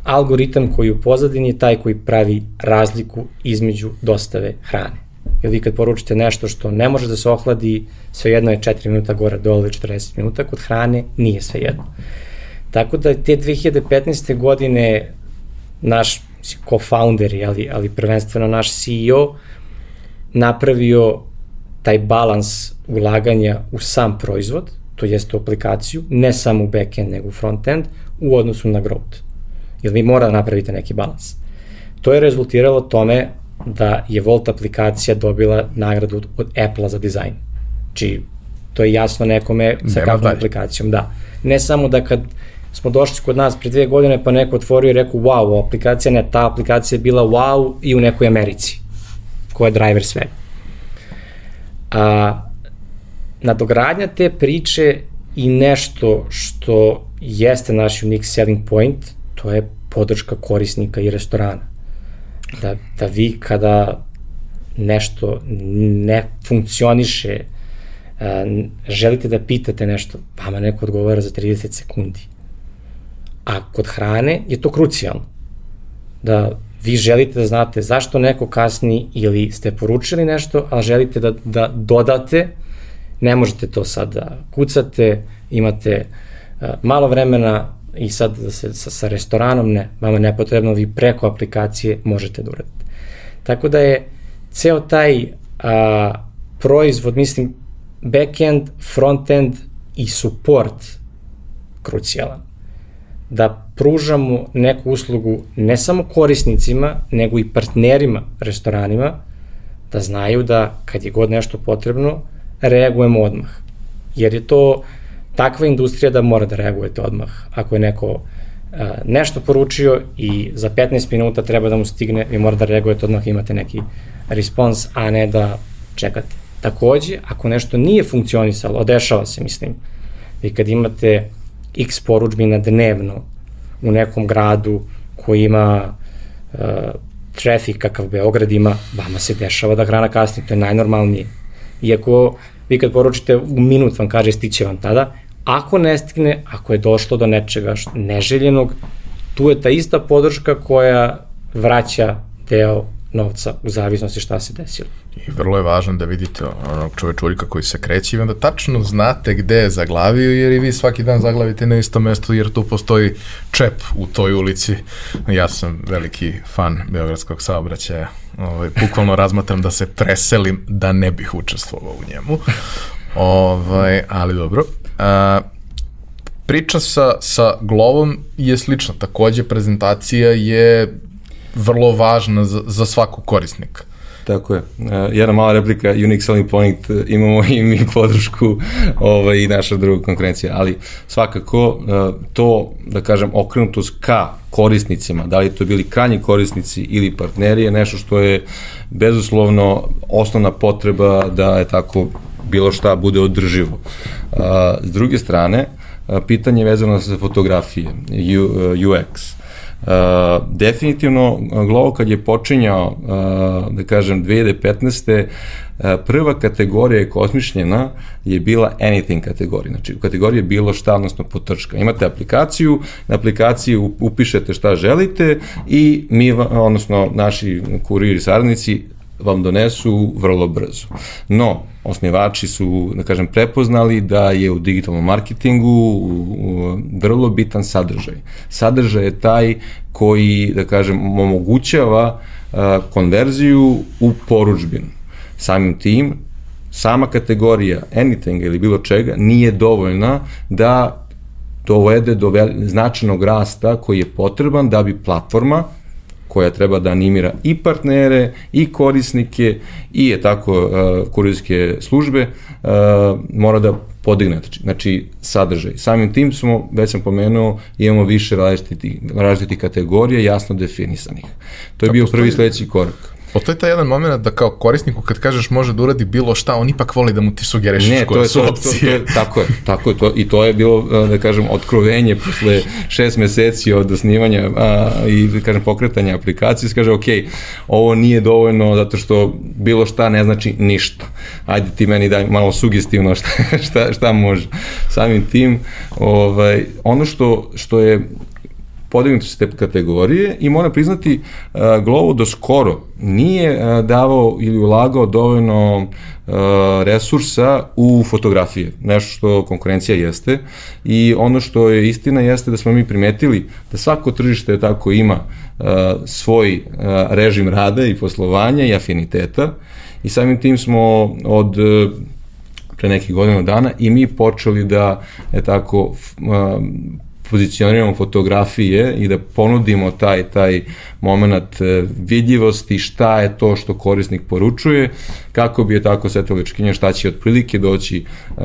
algoritam koji u pozadini je taj koji pravi razliku između dostave hrane. Jer vi kad poručite nešto što ne može da se ohladi, svejedno je 4 minuta gore dole 40 minuta, kod hrane nije svejedno. Tako da te 2015. godine naš co-founder, ali, ali prvenstveno naš CEO, napravio taj balans ulaganja u sam proizvod, to jeste u aplikaciju, ne samo u backend, nego u frontend, u odnosu na growth. Jer vi mora da napravite neki balans. To je rezultiralo tome da je Volt aplikacija dobila nagradu od Apple-a za dizajn. Či to je jasno nekome sa kakvom aplikacijom, da. Ne samo da kad smo došli kod nas pre dve godine pa neko otvorio i rekao wow, aplikacija ne, ta aplikacija je bila wow i u nekoj Americi, koja je driver svega. A, nadogradnja te priče i nešto što jeste naš unique selling point, to je podrška korisnika i restorana. Da, da vi kada nešto ne funkcioniše, želite da pitate nešto, vama neko odgovara za 30 sekundi. A kod hrane je to krucijalno. Da vi želite da znate zašto neko kasni ili ste poručili nešto, ali želite da, da dodate, ne možete to sad da kucate, imate uh, malo vremena i sad da se sa, sa restoranom ne, vama nepotrebno, vi preko aplikacije možete da uradite. Tako da je ceo taj a, proizvod, mislim, backend, frontend i support krucijalan da pružamo neku uslugu ne samo korisnicima, nego i partnerima, restoranima, da znaju da kad je god nešto potrebno, reagujemo odmah. Jer je to takva industrija da mora da reagujete odmah. Ako je neko uh, nešto poručio i za 15 minuta treba da mu stigne, vi morate da reagujete odmah, imate neki respons, a ne da čekate. Takođe, ako nešto nije funkcionisalo, odešava se, mislim, vi kad imate x poručbina dnevno u nekom gradu koji ima uh, trafik kakav Beograd ima, vama se dešava da hrana kasni, to je najnormalnije. Iako vi kad poručite u minut vam kaže stiće vam tada, ako ne stigne, ako je došlo do nečega neželjenog, tu je ta ista podrška koja vraća deo novca u zavisnosti šta se desilo. I vrlo je važno da vidite onog čovečurika koji se kreće i onda tačno znate gde je zaglavio jer i vi svaki dan zaglavite na isto mesto jer tu postoji čep u toj ulici. Ja sam veliki fan Beogradskog saobraćaja. Ovaj, bukvalno razmatram da se preselim da ne bih učestvovao u njemu. Ovaj, ali dobro. A, priča sa, sa Glovom je slična. Takođe, prezentacija je vrlo važna za, za svakog korisnika. Tako je. Uh, jedna mala replika, Unique Selling Point, imamo i mi podršku ovaj, i naša druga konkurencija, ali svakako uh, to, da kažem, okrenutost ka korisnicima, da li to bili krajnji korisnici ili partneri, je nešto što je bezuslovno osnovna potreba da je tako bilo šta bude održivo. Uh, s druge strane, pitanje je vezano sa fotografije, UX. Uh, definitivno, Glovo kad je počinjao, uh, da kažem, 2015. Uh, prva kategorija je kosmišljena je bila anything kategorija, znači u kategoriji je bilo šta, odnosno potrška. Imate aplikaciju, na aplikaciji upišete šta želite i mi, odnosno naši kuriri saradnici vam donesu vrlo brzo. No, osnivači su, da kažem, prepoznali da je u digitalnom marketingu vrlo bitan sadržaj. Sadržaj je taj koji, da kažem, omogućava konverziju u poručbinu. Samim tim, sama kategorija anything ili bilo čega nije dovoljna da dovede do značajnog rasta koji je potreban da bi platforma koja treba da animira i partnere, i korisnike, i je tako uh, kurirske službe, uh, mora da podigne, znači, sadržaj. Samim tim smo, već sam pomenuo, imamo više različitih, različitih kategorija jasno definisanih. To je bio prvi sledeći korak. Postoji taj jedan moment da kao korisniku kad kažeš može da uradi bilo šta, on ipak voli da mu ti sugerišeš ne, koje to je, su to, opcije. To, to, tako je, tako je to, i to je bilo, da kažem, otkrovenje posle šest meseci od osnivanja a, i, da kažem, pokretanja aplikacije, kaže, ok, ovo nije dovoljno zato što bilo šta ne znači ništa. Ajde ti meni daj malo sugestivno šta, šta, šta može. Samim tim, ovaj, ono što, što je podignute su te kategorije i moram priznati uh, Glovo do skoro nije uh, davao ili ulagao dovoljno uh, resursa u fotografije, nešto što konkurencija jeste. I ono što je istina jeste da smo mi primetili da svako tržište tako ima svoj režim rada i poslovanja i afiniteta. I samim tim smo od pre nekih godina dana i mi počeli da je tako pozicioniramo fotografije i da ponudimo taj taj moment e, vidljivosti šta je to što korisnik poručuje kako bi je tako setili očekinja šta će otprilike doći uh,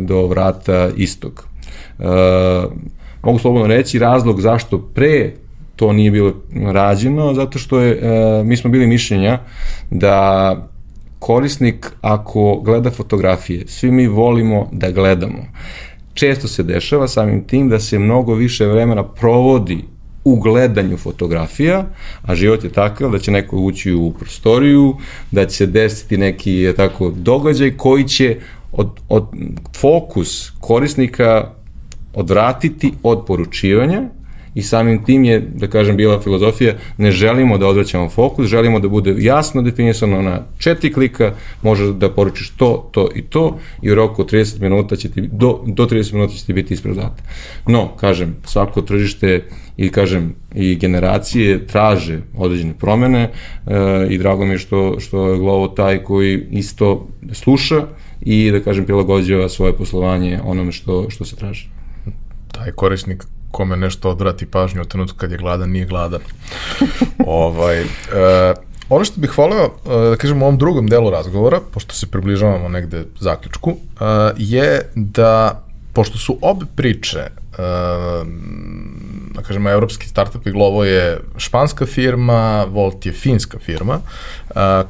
do vrata istog. Uh, mogu slobodno reći razlog zašto pre to nije bilo rađeno zato što je uh, mi smo bili mišljenja da korisnik ako gleda fotografije, svi mi volimo da gledamo često se dešava samim tim da se mnogo više vremena provodi u gledanju fotografija, a život je takav da će neko ući u prostoriju, da će se desiti neki tako događaj koji će od, od fokus korisnika odvratiti od poručivanja i samim tim je, da kažem, bila filozofija, ne želimo da odvraćamo fokus, želimo da bude jasno definisano na četiri klika, može da poručiš to, to i to i u roku 30 minuta će ti, do, do 30 minuta će ti biti ispred data. No, kažem, svako tržište i kažem i generacije traže određene promene e, i drago mi je što, što je Glovo taj koji isto sluša i da kažem prilagođava svoje poslovanje onome što, što se traži. Taj korisnik kome nešto odvrati pažnju u trenutku kad je gladan, nije gladan. ovaj, e, ono što bih voleo e, da kažem u ovom drugom delu razgovora, pošto se približavamo negde zaključku, e, je da, pošto su obe priče e, da kažemo, evropski startup i Glovo je španska firma, Volt je finska firma,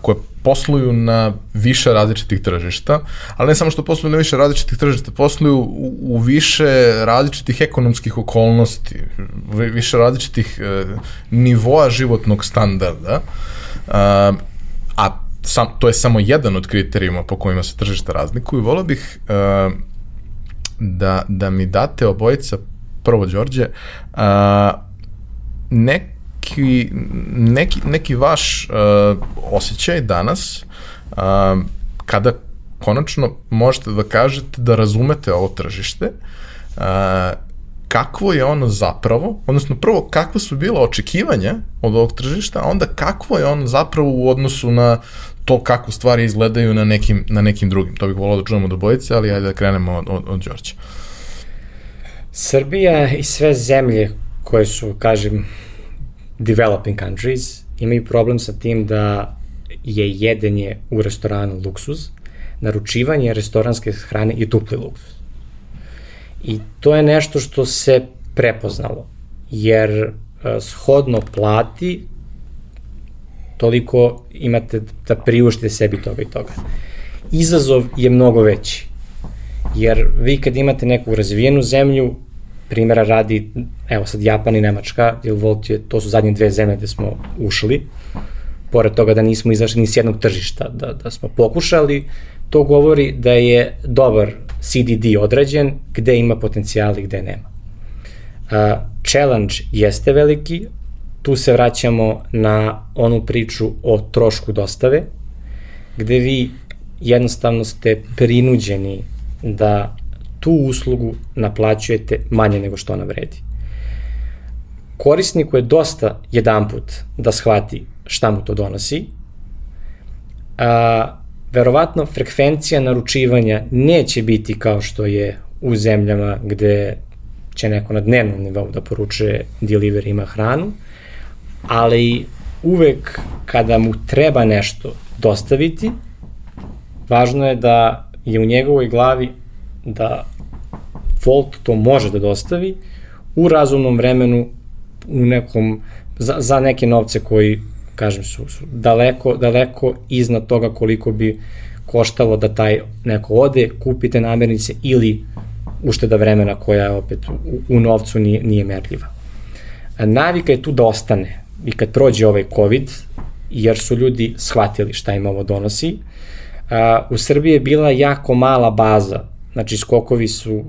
koja posluju na više različitih tržišta, ali ne samo što posluju na više različitih tržišta, posluju u, u više različitih ekonomskih okolnosti, više različitih e, nivoa životnog standarda, a, a sam, to je samo jedan od kriterijuma po kojima se tržišta razlikuju. Volio bih a, da, da mi date obojica, prvo Đorđe, a, nek neki, neki, neki vaš uh, osjećaj danas uh, kada konačno možete da kažete da razumete ovo tržište, uh, kakvo je ono zapravo, odnosno prvo kakva su bila očekivanja od ovog tržišta, a onda kakvo je ono zapravo u odnosu na to kako stvari izgledaju na nekim, na nekim drugim. To bih volao da čujemo do bojice, ali ajde da krenemo od, od, od Đorđa. Srbija i sve zemlje koje su, kažem, developing countries imaju problem sa tim da je jedenje u restoranu luksuz, naručivanje restoranske hrane je dupli luksuz. I to je nešto što se prepoznalo, jer e, shodno plati toliko imate da priuštite sebi toga i toga. Izazov je mnogo veći, jer vi kad imate neku razvijenu zemlju, primjera radi, evo sad Japan i Nemačka, jer Volt je, to su zadnje dve zemlje gde smo ušli, pored toga da nismo izašli ni s jednog tržišta, da, da smo pokušali, to govori da je dobar CDD određen, gde ima potencijali, gde nema. Uh, challenge jeste veliki, tu se vraćamo na onu priču o trošku dostave, gde vi jednostavno ste prinuđeni da tu uslugu naplaćujete manje nego što ona vredi. Korisniku je dosta jedan put da shvati šta mu to donosi, a verovatno frekvencija naručivanja neće biti kao što je u zemljama gde će neko na dnevnom nivou da poručuje delivery ima hranu, ali uvek kada mu treba nešto dostaviti, važno je da je u njegovoj glavi da Volt to može da dostavi u razumnom vremenu u nekom, za, za neke novce koji, kažem, su, su daleko, daleko iznad toga koliko bi koštalo da taj neko ode, kupite namirnice ili ušteda vremena koja opet u, u novcu nije, nije merljiva. Navika je tu da ostane i kad prođe ovaj COVID, jer su ljudi shvatili šta im ovo donosi, a, u Srbiji je bila jako mala baza Znači, skokovi su uh,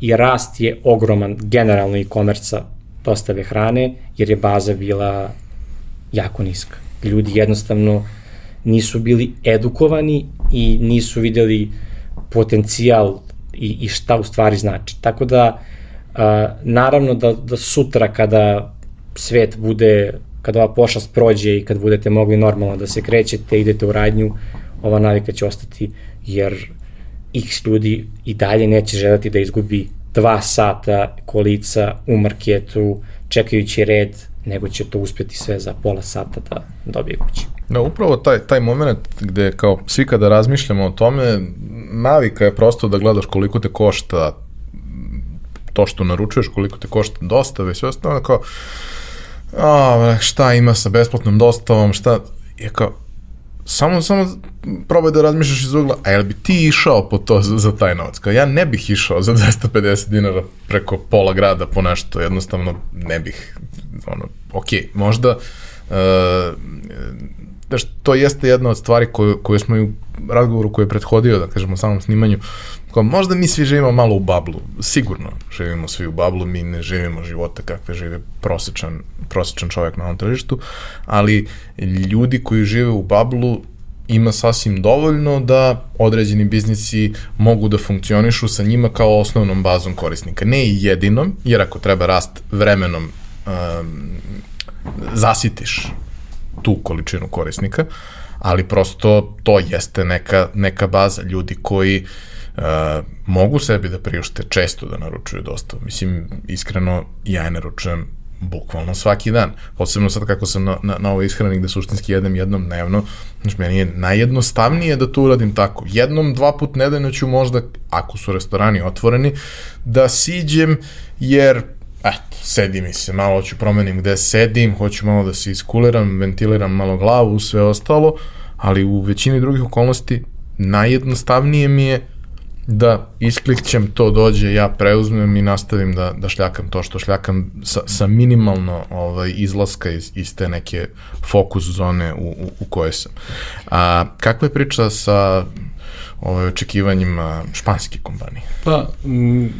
i rast je ogroman generalno i komerca dostave hrane, jer je baza bila jako niska. Ljudi jednostavno nisu bili edukovani i nisu videli potencijal i, i šta u stvari znači. Tako da, a, naravno da, da sutra kada svet bude, kada ova pošast prođe i kad budete mogli normalno da se krećete, idete u radnju, ova navika će ostati, jer x ljudi i dalje neće želati da izgubi dva sata kolica u marketu čekajući red, nego će to uspeti sve za pola sata da dobije kući. Da, upravo taj, taj moment gde kao svi kada razmišljamo o tome, navika je prosto da gledaš koliko te košta to što naručuješ, koliko te košta dostave i sve ostalo, kao a, šta ima sa besplatnom dostavom, šta, je kao, samo, samo probaj da razmišljaš iz ugla, a jel bi ti išao po to za, za taj novac? Kao ja ne bih išao za 250 dinara preko pola grada po nešto, jednostavno ne bih, ono, ok, možda, uh, da to jeste jedna od stvari koju, koju smo i u razgovoru koji je prethodio, da kažemo, samom snimanju, kao možda mi svi živimo malo u bablu, sigurno živimo svi u bablu, mi ne živimo života kakve žive prosečan, prosečan čovjek na ovom tržištu, ali ljudi koji žive u bablu ima sasvim dovoljno da određeni biznisi mogu da funkcionišu sa njima kao osnovnom bazom korisnika. Ne i jedinom, jer ako treba rast vremenom um, zasitiš tu količinu korisnika, ali prosto to jeste neka, neka baza ljudi koji uh, mogu sebi da priušte često da naručuju dosta. Mislim, iskreno, ja je naručujem bukvalno svaki dan. Posebno sad kako sam na, na, na ovo ishranik da suštinski jedem jednom dnevno, znači meni je najjednostavnije da to uradim tako. Jednom, dva put nedeljno ću možda, ako su restorani otvoreni, da siđem, jer eto, sedi mi se, malo ću promenim gde sedim, hoću malo da se iskuliram, ventiliram malo glavu, sve ostalo, ali u većini drugih okolnosti najjednostavnije mi je da isklikćem, to dođe, ja preuzmem i nastavim da, da šljakam to što šljakam sa, sa minimalno ovaj, izlaska iz, iz te neke fokus zone u, u, u kojoj sam. A, kakva je priča sa ovaj, očekivanjima španske kompanije? Pa, m,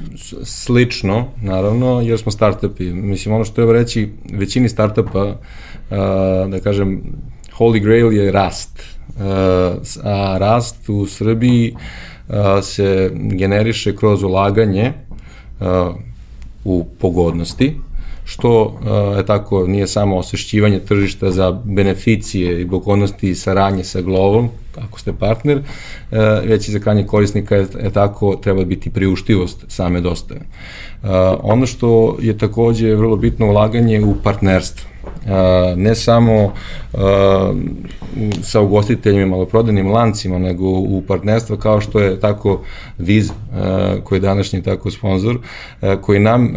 slično, naravno, jer smo startupi. Mislim, ono što treba reći, većini startupa, a, da kažem, holy grail je rast. A, a rast u Srbiji a, se generiše kroz ulaganje a, u pogodnosti, što je tako nije samo osvešćivanje tržišta za beneficije i pogodnosti i saradnje sa Glovom, ako ste partner, već i za kranje korisnika je, je tako treba biti priuštivost same dostave. Ono što je takođe vrlo bitno ulaganje u partnerstvo ne samo sa ugostiteljima i maloprodajnim lancima, nego u partnerstva kao što je tako Viz, koji je današnji tako sponsor, koji nam,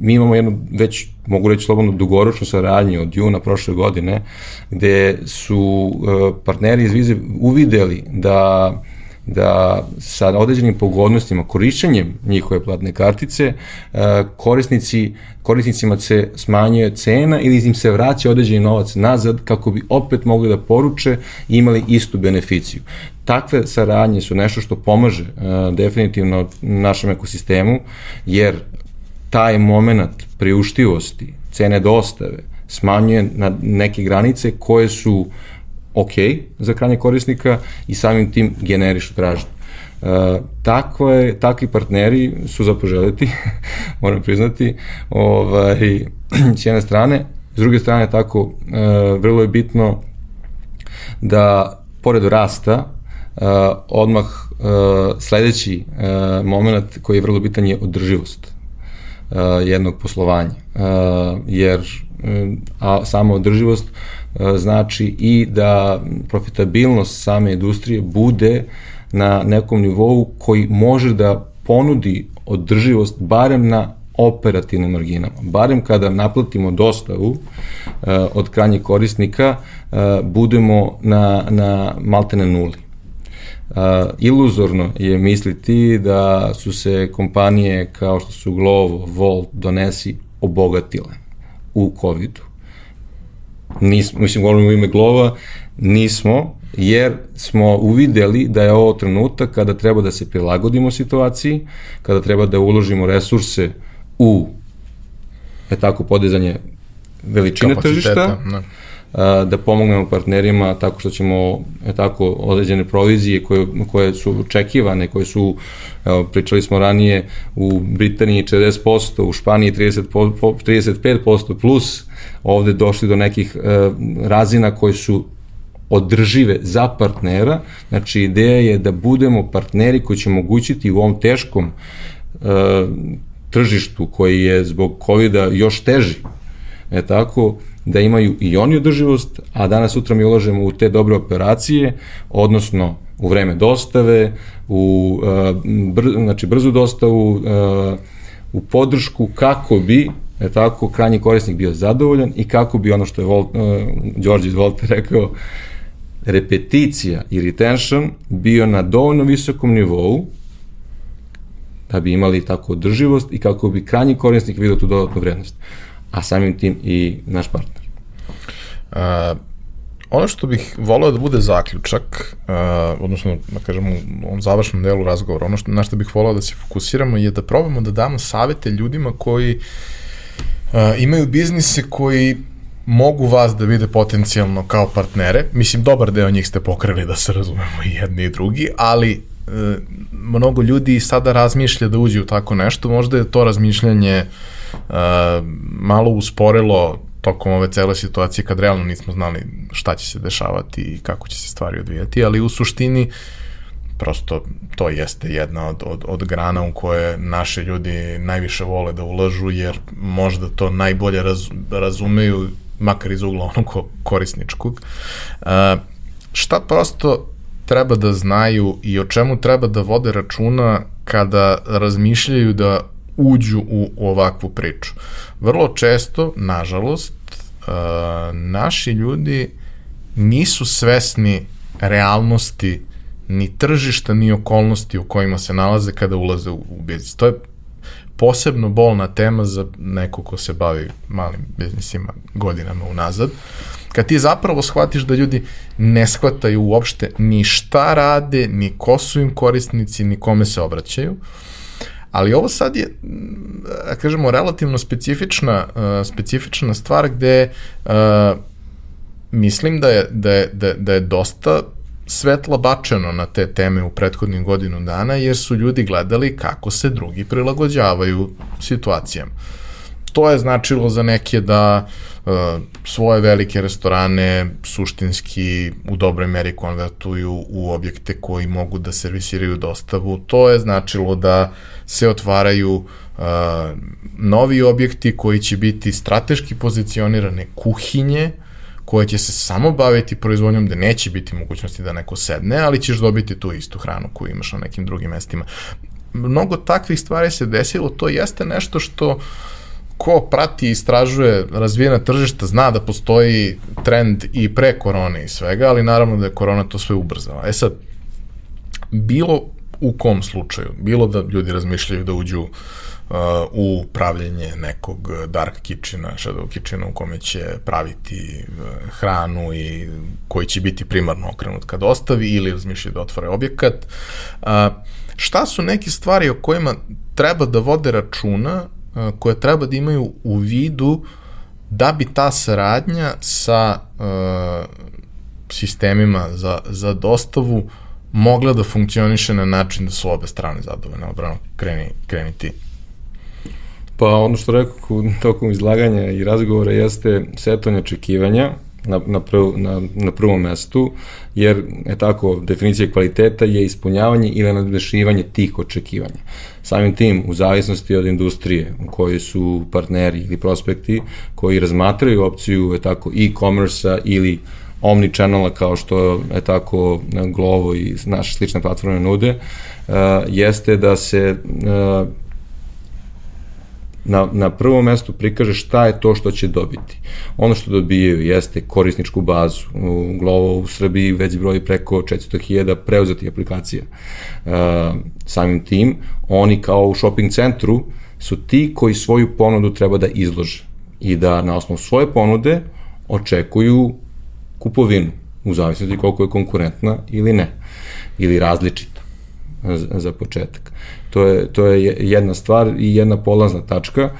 mi imamo jednu već mogu reći slobodno dugoročnu saradnju od juna prošle godine, gde su partneri iz Vize uvideli da da sa određenim pogodnostima, korišćenjem njihove platne kartice, e, korisnici, korisnicima se smanjuje cena ili im se vraća određeni novac nazad kako bi opet mogli da poruče i imali istu beneficiju. Takve saradnje su nešto što pomaže uh, definitivno našem ekosistemu, jer taj moment priuštivosti, cene dostave, smanjuje na neke granice koje su uh, ok za krajnje korisnika i samim tim generišu tražnju. Uh, takve, takvi partneri su za poželjeti, moram priznati, ovaj, s jedne strane, s druge strane tako, uh, vrlo je bitno da pored rasta uh, odmah uh, sledeći uh, moment koji je vrlo bitan je održivost uh, jednog poslovanja, uh, jer a sama održivost E, znači i da profitabilnost same industrije bude na nekom nivou koji može da ponudi održivost barem na operativnim marginama. Barem kada naplatimo dostavu uh, od krajnjih korisnika, uh, budemo na, na maltene nuli. Uh, iluzorno je misliti da su se kompanije kao što su Glovo, Volt, Donesi obogatile u COVID-u nismo, mislim, govorim u ime Glova, nismo, jer smo uvideli da je ovo trenutak kada treba da se prilagodimo situaciji, kada treba da uložimo resurse u je tako podizanje veličine Kapaciteta, tržišta, ne. a, da pomognemo partnerima tako što ćemo je tako određene provizije koje, koje su očekivane, koje su evo, pričali smo ranije u Britaniji 40%, u Španiji 30, po, po, 35% plus ovde došli do nekih e, razina koje su održive za partnera, znači ideja je da budemo partneri koji će omogućiti u ovom teškom e, tržištu koji je zbog covid još teži, e tako, da imaju i oni održivost, a danas sutra mi ulažemo u te dobre operacije, odnosno u vreme dostave, u uh, br, znači brzu dostavu, uh, u podršku kako bi je tako, krajnji korisnik bio zadovoljan i kako bi ono što je Volt, uh, Đorđe iz Volta rekao, repeticija i retention bio na dovoljno visokom nivou da bi imali tako održivost i kako bi krajnji korisnik vidio tu dodatnu vrednost, a samim tim i naš partner. Uh, ono što bih voleo da bude zaključak, uh, odnosno, da kažem, u ovom završnom delu razgovora, ono što, na što bih voleo da se fokusiramo je da probamo da damo savete ljudima koji uh, imaju biznise koji mogu vas da vide potencijalno kao partnere. Mislim, dobar deo njih ste pokrili da se razumemo i jedni i drugi, ali e, mnogo ljudi sada razmišlja da uđe u tako nešto. Možda je to razmišljanje e, malo usporilo tokom ove cele situacije kad realno nismo znali šta će se dešavati i kako će se stvari odvijati, ali u suštini prosto to jeste jedna od, od, od grana u koje naše ljudi najviše vole da ulažu jer možda to najbolje raz, razumeju makar iz ugla onog korisničkog. Uh, šta prosto treba da znaju i o čemu treba da vode računa kada razmišljaju da uđu u, ovakvu priču. Vrlo često, nažalost, uh, naši ljudi nisu svesni realnosti ni tržišta, ni okolnosti u kojima se nalaze kada ulaze u, u biznis. To je posebno bolna tema za neko ko se bavi malim biznisima godinama unazad. Kad ti zapravo shvatiš da ljudi ne shvataju uopšte ni šta rade, ni ko su im korisnici, ni kome se obraćaju, ali ovo sad je, da kažemo, relativno specifična, uh, specifična stvar gde uh, mislim da je, da, je, da, da je dosta svetla bačeno na te teme u prethodnim godinu dana, jer su ljudi gledali kako se drugi prilagođavaju situacijama. To je značilo za neke da uh, svoje velike restorane suštinski u dobroj meri konvertuju u objekte koji mogu da servisiraju dostavu. To je značilo da se otvaraju uh, novi objekti koji će biti strateški pozicionirane kuhinje, uh, koja će se samo baviti proizvodnjom da neće biti mogućnosti da neko sedne, ali ćeš dobiti tu istu hranu koju imaš na nekim drugim mestima. Mnogo takvih stvari se desilo, to jeste nešto što ko prati i istražuje razvijena tržišta zna da postoji trend i pre korone i svega, ali naravno da je korona to sve ubrzala. E sad, bilo u kom slučaju, bilo da ljudi razmišljaju da uđu uh, u pravljenje nekog dark kitchena, shadow kitchena u kome će praviti uh, hranu i koji će biti primarno okrenut kad ostavi ili razmišljaju da otvore objekat. Šta su neke stvari o kojima treba da vode računa, koje treba da imaju u vidu da bi ta saradnja sa sistemima za, za dostavu mogla da funkcioniše na način da su obe strane zadovoljne. Obrano, kreni, kreni ti. Pa ono što rekao tokom izlaganja i razgovora jeste setovanje očekivanja na, na, prv, na, na prvom mestu, jer je tako, definicija kvaliteta je ispunjavanje ili nadmešivanje tih očekivanja. Samim tim, u zavisnosti od industrije u kojoj su partneri ili prospekti koji razmatraju opciju je tako e-commerce-a ili omni channela kao što je tako Glovo i naše slične platforme nude, uh, jeste da se uh, na, na prvom mestu prikaže šta je to što će dobiti. Ono što dobijaju jeste korisničku bazu. Glovo u Srbiji već broji preko 400.000 preuzetih aplikacija. E, samim tim, oni kao u shopping centru su ti koji svoju ponudu treba da izlože i da na osnovu svoje ponude očekuju kupovinu, u zavisnosti koliko je konkurentna ili ne, ili različita za početak. To je, to je jedna stvar i jedna polazna tačka.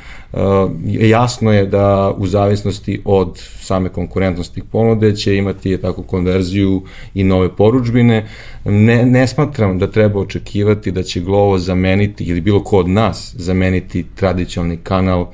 jasno je da u zavisnosti od same konkurentnosti ponude će imati tako konverziju i nove poručbine. Ne, ne smatram da treba očekivati da će Glovo zameniti ili bilo ko od nas zameniti tradicionalni kanal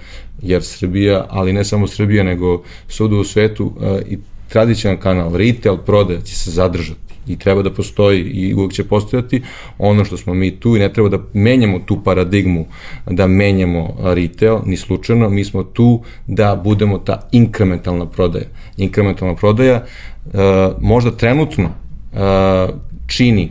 jer Srbija, ali ne samo Srbija, nego sudu u svetu i tradicionalni kanal, retail prodaja će se zadržati i treba da postoji i uvek će postojati ono što smo mi tu i ne treba da menjamo tu paradigmu da menjamo retail, ni slučajno, mi smo tu da budemo ta inkrementalna prodaja. Inkrementalna prodaja uh, možda trenutno uh, čini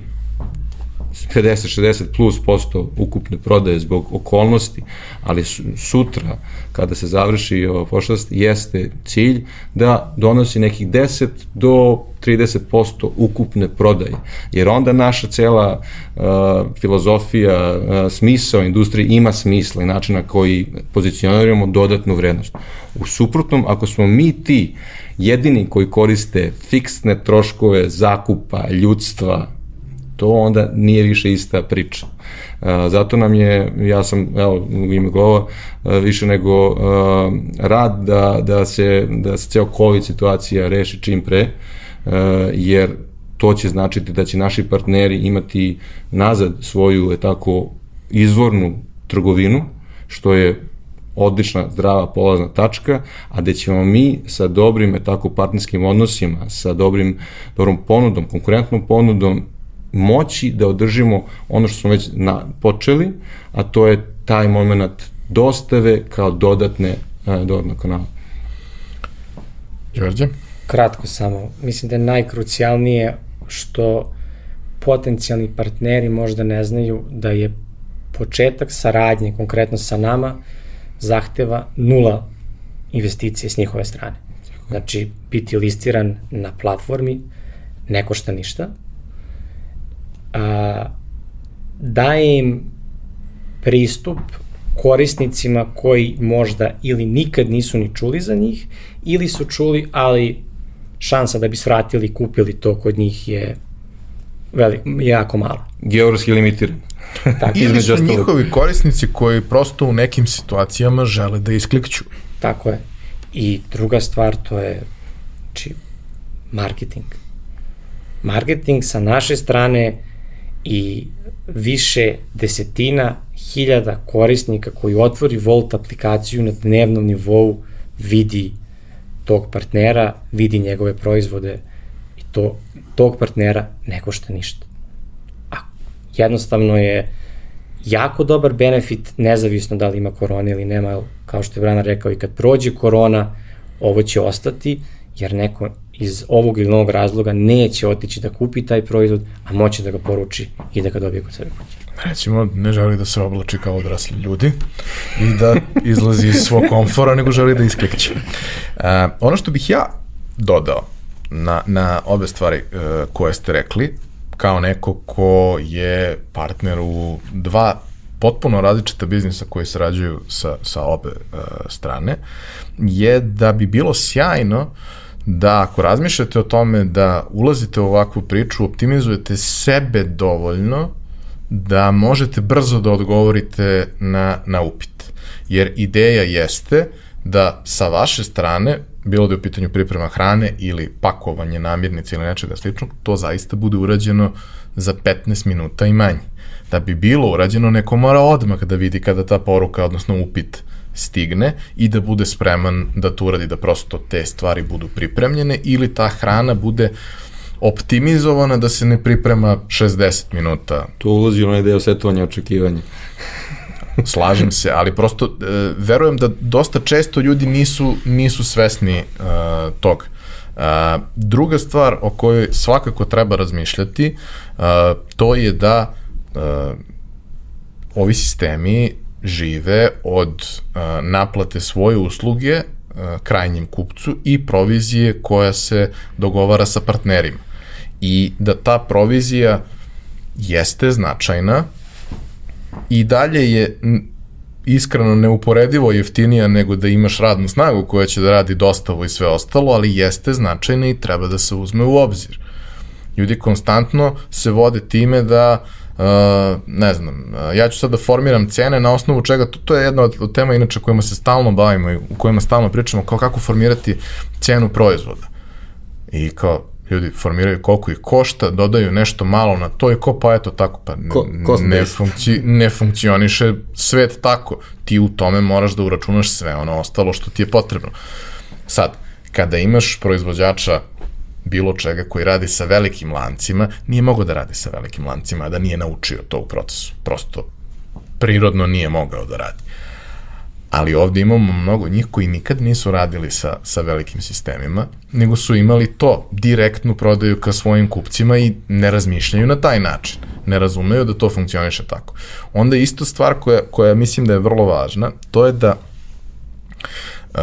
50-60 plus posto ukupne prodaje zbog okolnosti, ali sutra kada se završi ova pošast jeste cilj da donosi nekih 10 do 30% ukupne prodaje. Jer onda naša cela uh, filozofija, uh, smisao industrije ima smisla i načina koji pozicioniramo dodatnu vrednost. U suprotnom, ako smo mi ti jedini koji koriste fiksne troškove zakupa, ljudstva, to onda nije više ista priča. Zato nam je, ja sam, evo, u ime Glova, više nego rad da, da, se, da se ceo COVID situacija reši čim pre, jer to će značiti da će naši partneri imati nazad svoju, je tako, izvornu trgovinu, što je odlična, zdrava, polazna tačka, a da ćemo mi sa dobrim, je tako, partnerskim odnosima, sa dobrim, dobrom ponudom, konkurentnom ponudom moći da održimo ono što smo već na, počeli, a to je taj moment dostave kao dodatne e, dodatne kanale. Đorđe? Kratko samo. Mislim da je najkrucijalnije što potencijalni partneri možda ne znaju da je početak saradnje, konkretno sa nama, zahteva nula investicije s njihove strane. Znači, biti listiran na platformi ne košta ništa, a, daje im pristup korisnicima koji možda ili nikad nisu ni čuli za njih, ili su čuli, ali šansa da bi svratili i kupili to kod njih je velik, jako malo. Geografski limitiran. Tako, ili su ostalo... njihovi korisnici koji prosto u nekim situacijama žele da isklikću. Tako je. I druga stvar to je či, marketing. Marketing sa naše strane i više desetina hiljada korisnika koji otvori Volt aplikaciju na dnevnom nivou vidi tog partnera, vidi njegove proizvode i to tog partnera ne košta ništa. A jednostavno je jako dobar benefit, nezavisno da li ima korona ili nema, kao što je Brana rekao, i kad prođe korona, ovo će ostati, jer neko iz ovog ili novog razloga neće otići da kupi taj proizvod, a moće da ga poruči i da ga dobije kod sebe kuće. Recimo, ne želi da se oblači kao odrasli ljudi i da izlazi iz svog komfora, nego želi da isklikće. Uh, ono što bih ja dodao na, na obe stvari uh, koje ste rekli, kao neko ko je partner u dva potpuno različita biznisa koji sarađuju sa, sa obe uh, strane, je da bi bilo sjajno uh, da ako razmišljate o tome da ulazite u ovakvu priču, optimizujete sebe dovoljno da možete brzo da odgovorite na, na upit. Jer ideja jeste da sa vaše strane, bilo da je u pitanju priprema hrane ili pakovanje namirnice ili nečega sličnog, to zaista bude urađeno za 15 minuta i manje. Da bi bilo urađeno, neko mora odmah da vidi kada ta poruka, odnosno upit, stigne i da bude spreman da to uradi, da prosto te stvari budu pripremljene ili ta hrana bude optimizovana da se ne priprema 60 minuta. To ulazi u onaj deo setovanja očekivanja. Slažem se, ali prosto e, verujem da dosta često ljudi nisu, nisu svesni e, tog. Uh, druga stvar o kojoj svakako treba razmišljati, uh, to je da uh, ovi sistemi žive od naplate svoje usluge krajnjem kupcu i provizije koja se dogovara sa partnerima. I da ta provizija jeste značajna i dalje je iskreno neuporedivo jeftinija nego da imaš radnu snagu koja će da radi dostavu i sve ostalo, ali jeste značajna i treba da se uzme u obzir. Ljudi konstantno se vode time da Uh, ne znam, uh, ja ću sad da formiram cene na osnovu čega, to, to je jedna od, od tema inače kojima se stalno bavimo i u kojima stalno pričamo, kao kako formirati cenu proizvoda. I kao, ljudi formiraju koliko ih košta, dodaju nešto malo na to i ko pa eto tako, pa ko, ko ne, funkci, ne funkcioniše svet tako. Ti u tome moraš da uračunaš sve ono ostalo što ti je potrebno. Sad, kada imaš proizvođača bilo čega koji radi sa velikim lancima, nije mogao da radi sa velikim lancima, da nije naučio to u procesu. Prosto prirodno nije mogao da radi. Ali ovde imamo mnogo njih koji nikad nisu radili sa, sa velikim sistemima, nego su imali to, direktnu prodaju ka svojim kupcima i ne razmišljaju na taj način. Ne razumeju da to funkcioniše tako. Onda isto stvar koja, koja mislim da je vrlo važna, to je da uh,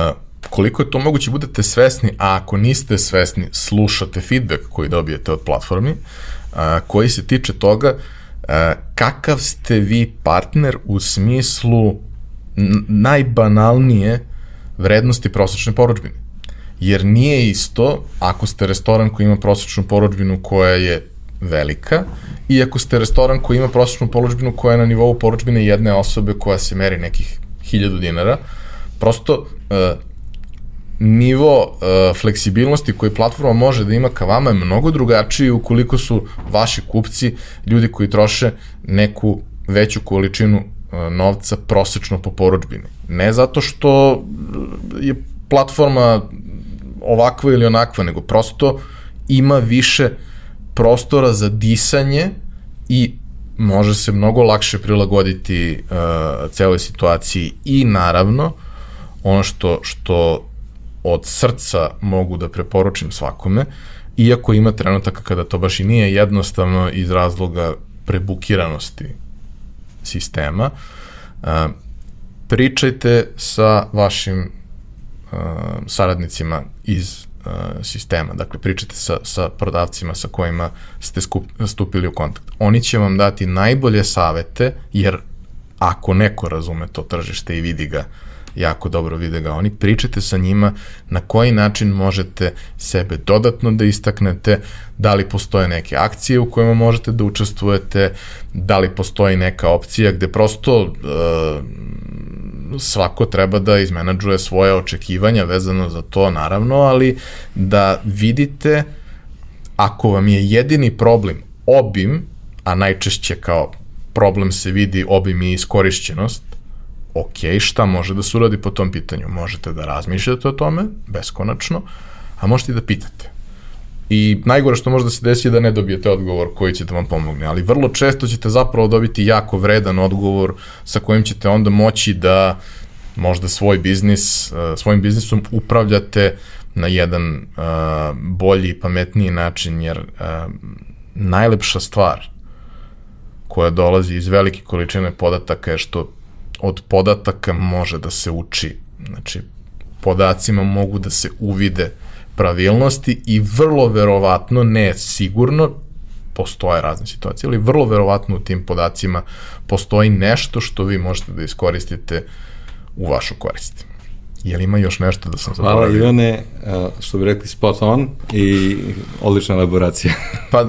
koliko je to moguće budete svesni, a ako niste svesni, slušate feedback koji dobijete od platformi, a, koji se tiče toga a, kakav ste vi partner u smislu najbanalnije vrednosti prosečne poručbine. Jer nije isto ako ste restoran koji ima prosečnu poručbinu koja je velika i ako ste restoran koji ima prosečnu poručbinu koja je na nivou poručbine jedne osobe koja se meri nekih hiljadu dinara, prosto uh, nivo uh, fleksibilnosti koji platforma može da ima ka vama je mnogo drugačiji ukoliko su vaši kupci ljudi koji troše neku veću količinu uh, novca prosečno po poručbini. Ne zato što je platforma ovakva ili onakva, nego prosto ima više prostora za disanje i može se mnogo lakše prilagoditi uh, celoj situaciji i naravno ono što, što od srca mogu da preporučim svakome, iako ima trenutaka kada to baš i nije jednostavno iz razloga prebukiranosti sistema, pričajte sa vašim saradnicima iz sistema, dakle pričajte sa, sa prodavcima sa kojima ste skup, stupili u kontakt. Oni će vam dati najbolje savete, jer ako neko razume to tržište i vidi ga uh, jako dobro vide ga. Oni, pričajte sa njima na koji način možete sebe dodatno da istaknete, da li postoje neke akcije u kojima možete da učestvujete, da li postoji neka opcija gde prosto uh, svako treba da izmenadžuje svoje očekivanja vezano za to naravno, ali da vidite ako vam je jedini problem obim, a najčešće kao problem se vidi obim i iskorišćenost, ok, šta može da se uradi po tom pitanju? Možete da razmišljate o tome, beskonačno, a možete i da pitate. I najgore što može da se desi je da ne dobijete odgovor koji će da vam pomogne, ali vrlo često ćete zapravo dobiti jako vredan odgovor sa kojim ćete onda moći da možda svoj biznis, uh, svojim biznisom upravljate na jedan uh, bolji i pametniji način, jer uh, najlepša stvar koja dolazi iz velike količine podataka je što od podataka može da se uči. Znači, podacima mogu da se uvide pravilnosti i vrlo verovatno, ne sigurno, postoje razne situacije, ali vrlo verovatno u tim podacima postoji nešto što vi možete da iskoristite u vašu korist. Je li ima još nešto da sam zaboravio? Hvala Ivane, što bi rekli spot on i odlična elaboracija. pa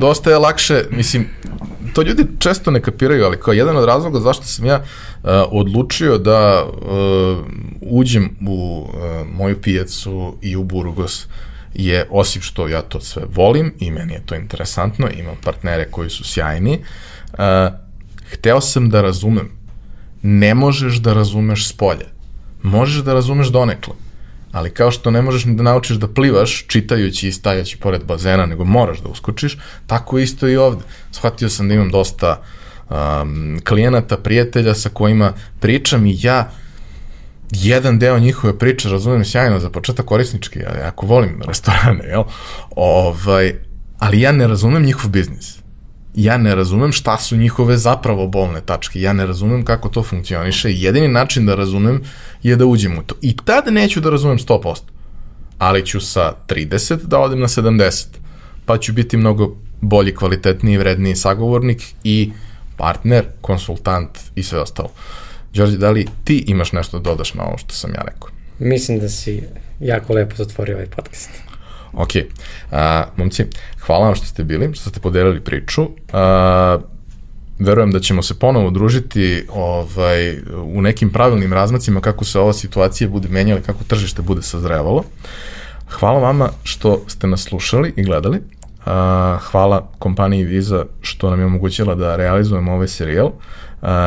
dosta je lakše, mislim, to ljudi često ne kapiraju, ali kao jedan od razloga zašto sam ja uh, odlučio da uh, uđem u uh, moju pijacu i u Burgos je, osim što ja to sve volim i meni je to interesantno, imam partnere koji su sjajni, uh, hteo sam da razumem. Ne možeš da razumeš s polja. Možeš da razumeš donekle ali kao što ne možeš ni da naučiš da plivaš čitajući i stajaći pored bazena, nego moraš da uskočiš, tako isto i ovde. Shvatio sam da imam dosta um, klijenata, prijatelja sa kojima pričam i ja jedan deo njihove priče razumem sjajno za početak korisnički, ja jako volim restorane, jel? Ovaj, ali ja ne razumem njihov biznis ja ne razumem šta su njihove zapravo bolne tačke, ja ne razumem kako to funkcioniše i jedini način da razumem je da uđem u to. I tad neću da razumem 100%, ali ću sa 30 da odim na 70, pa ću biti mnogo bolji, kvalitetniji, vredniji sagovornik i partner, konsultant i sve ostalo. Đorđe, da li ti imaš nešto da dodaš na ovo što sam ja rekao? Mislim da si jako lepo zatvorio ovaj podcast. Ok. A, momci, hvala vam što ste bili, što ste podelili priču. A, verujem da ćemo se ponovo družiti ovaj, u nekim pravilnim razmacima kako se ova situacija bude menjala, kako tržište bude sazrevalo. Hvala vama što ste nas slušali i gledali. Hvala kompaniji Visa što nam je omogućila da realizujemo ovaj serijal.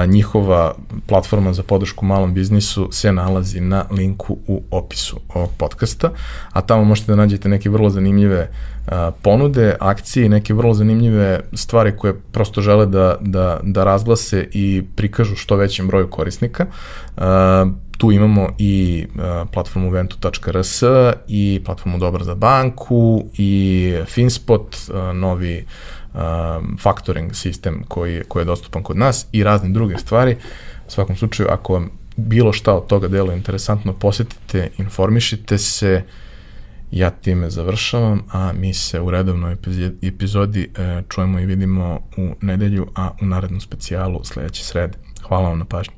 Njihova platforma za podršku malom biznisu se nalazi na linku u opisu ovog podcasta, a tamo možete da nađete neke vrlo zanimljive ponude, akcije i neke vrlo zanimljive stvari koje prosto žele da, da, da razglase i prikažu što većem broju korisnika. Tu imamo i platformu ventu.rs i platformu Dobar za banku i Finspot, novi factoring sistem koji, koji je dostupan kod nas i razne druge stvari. U svakom slučaju, ako vam bilo šta od toga delo interesantno, posetite, informišite se, ja time završavam, a mi se u redovnoj epizodi e, čujemo i vidimo u nedelju, a u narednom specijalu sledeće srede. Hvala vam na pažnji.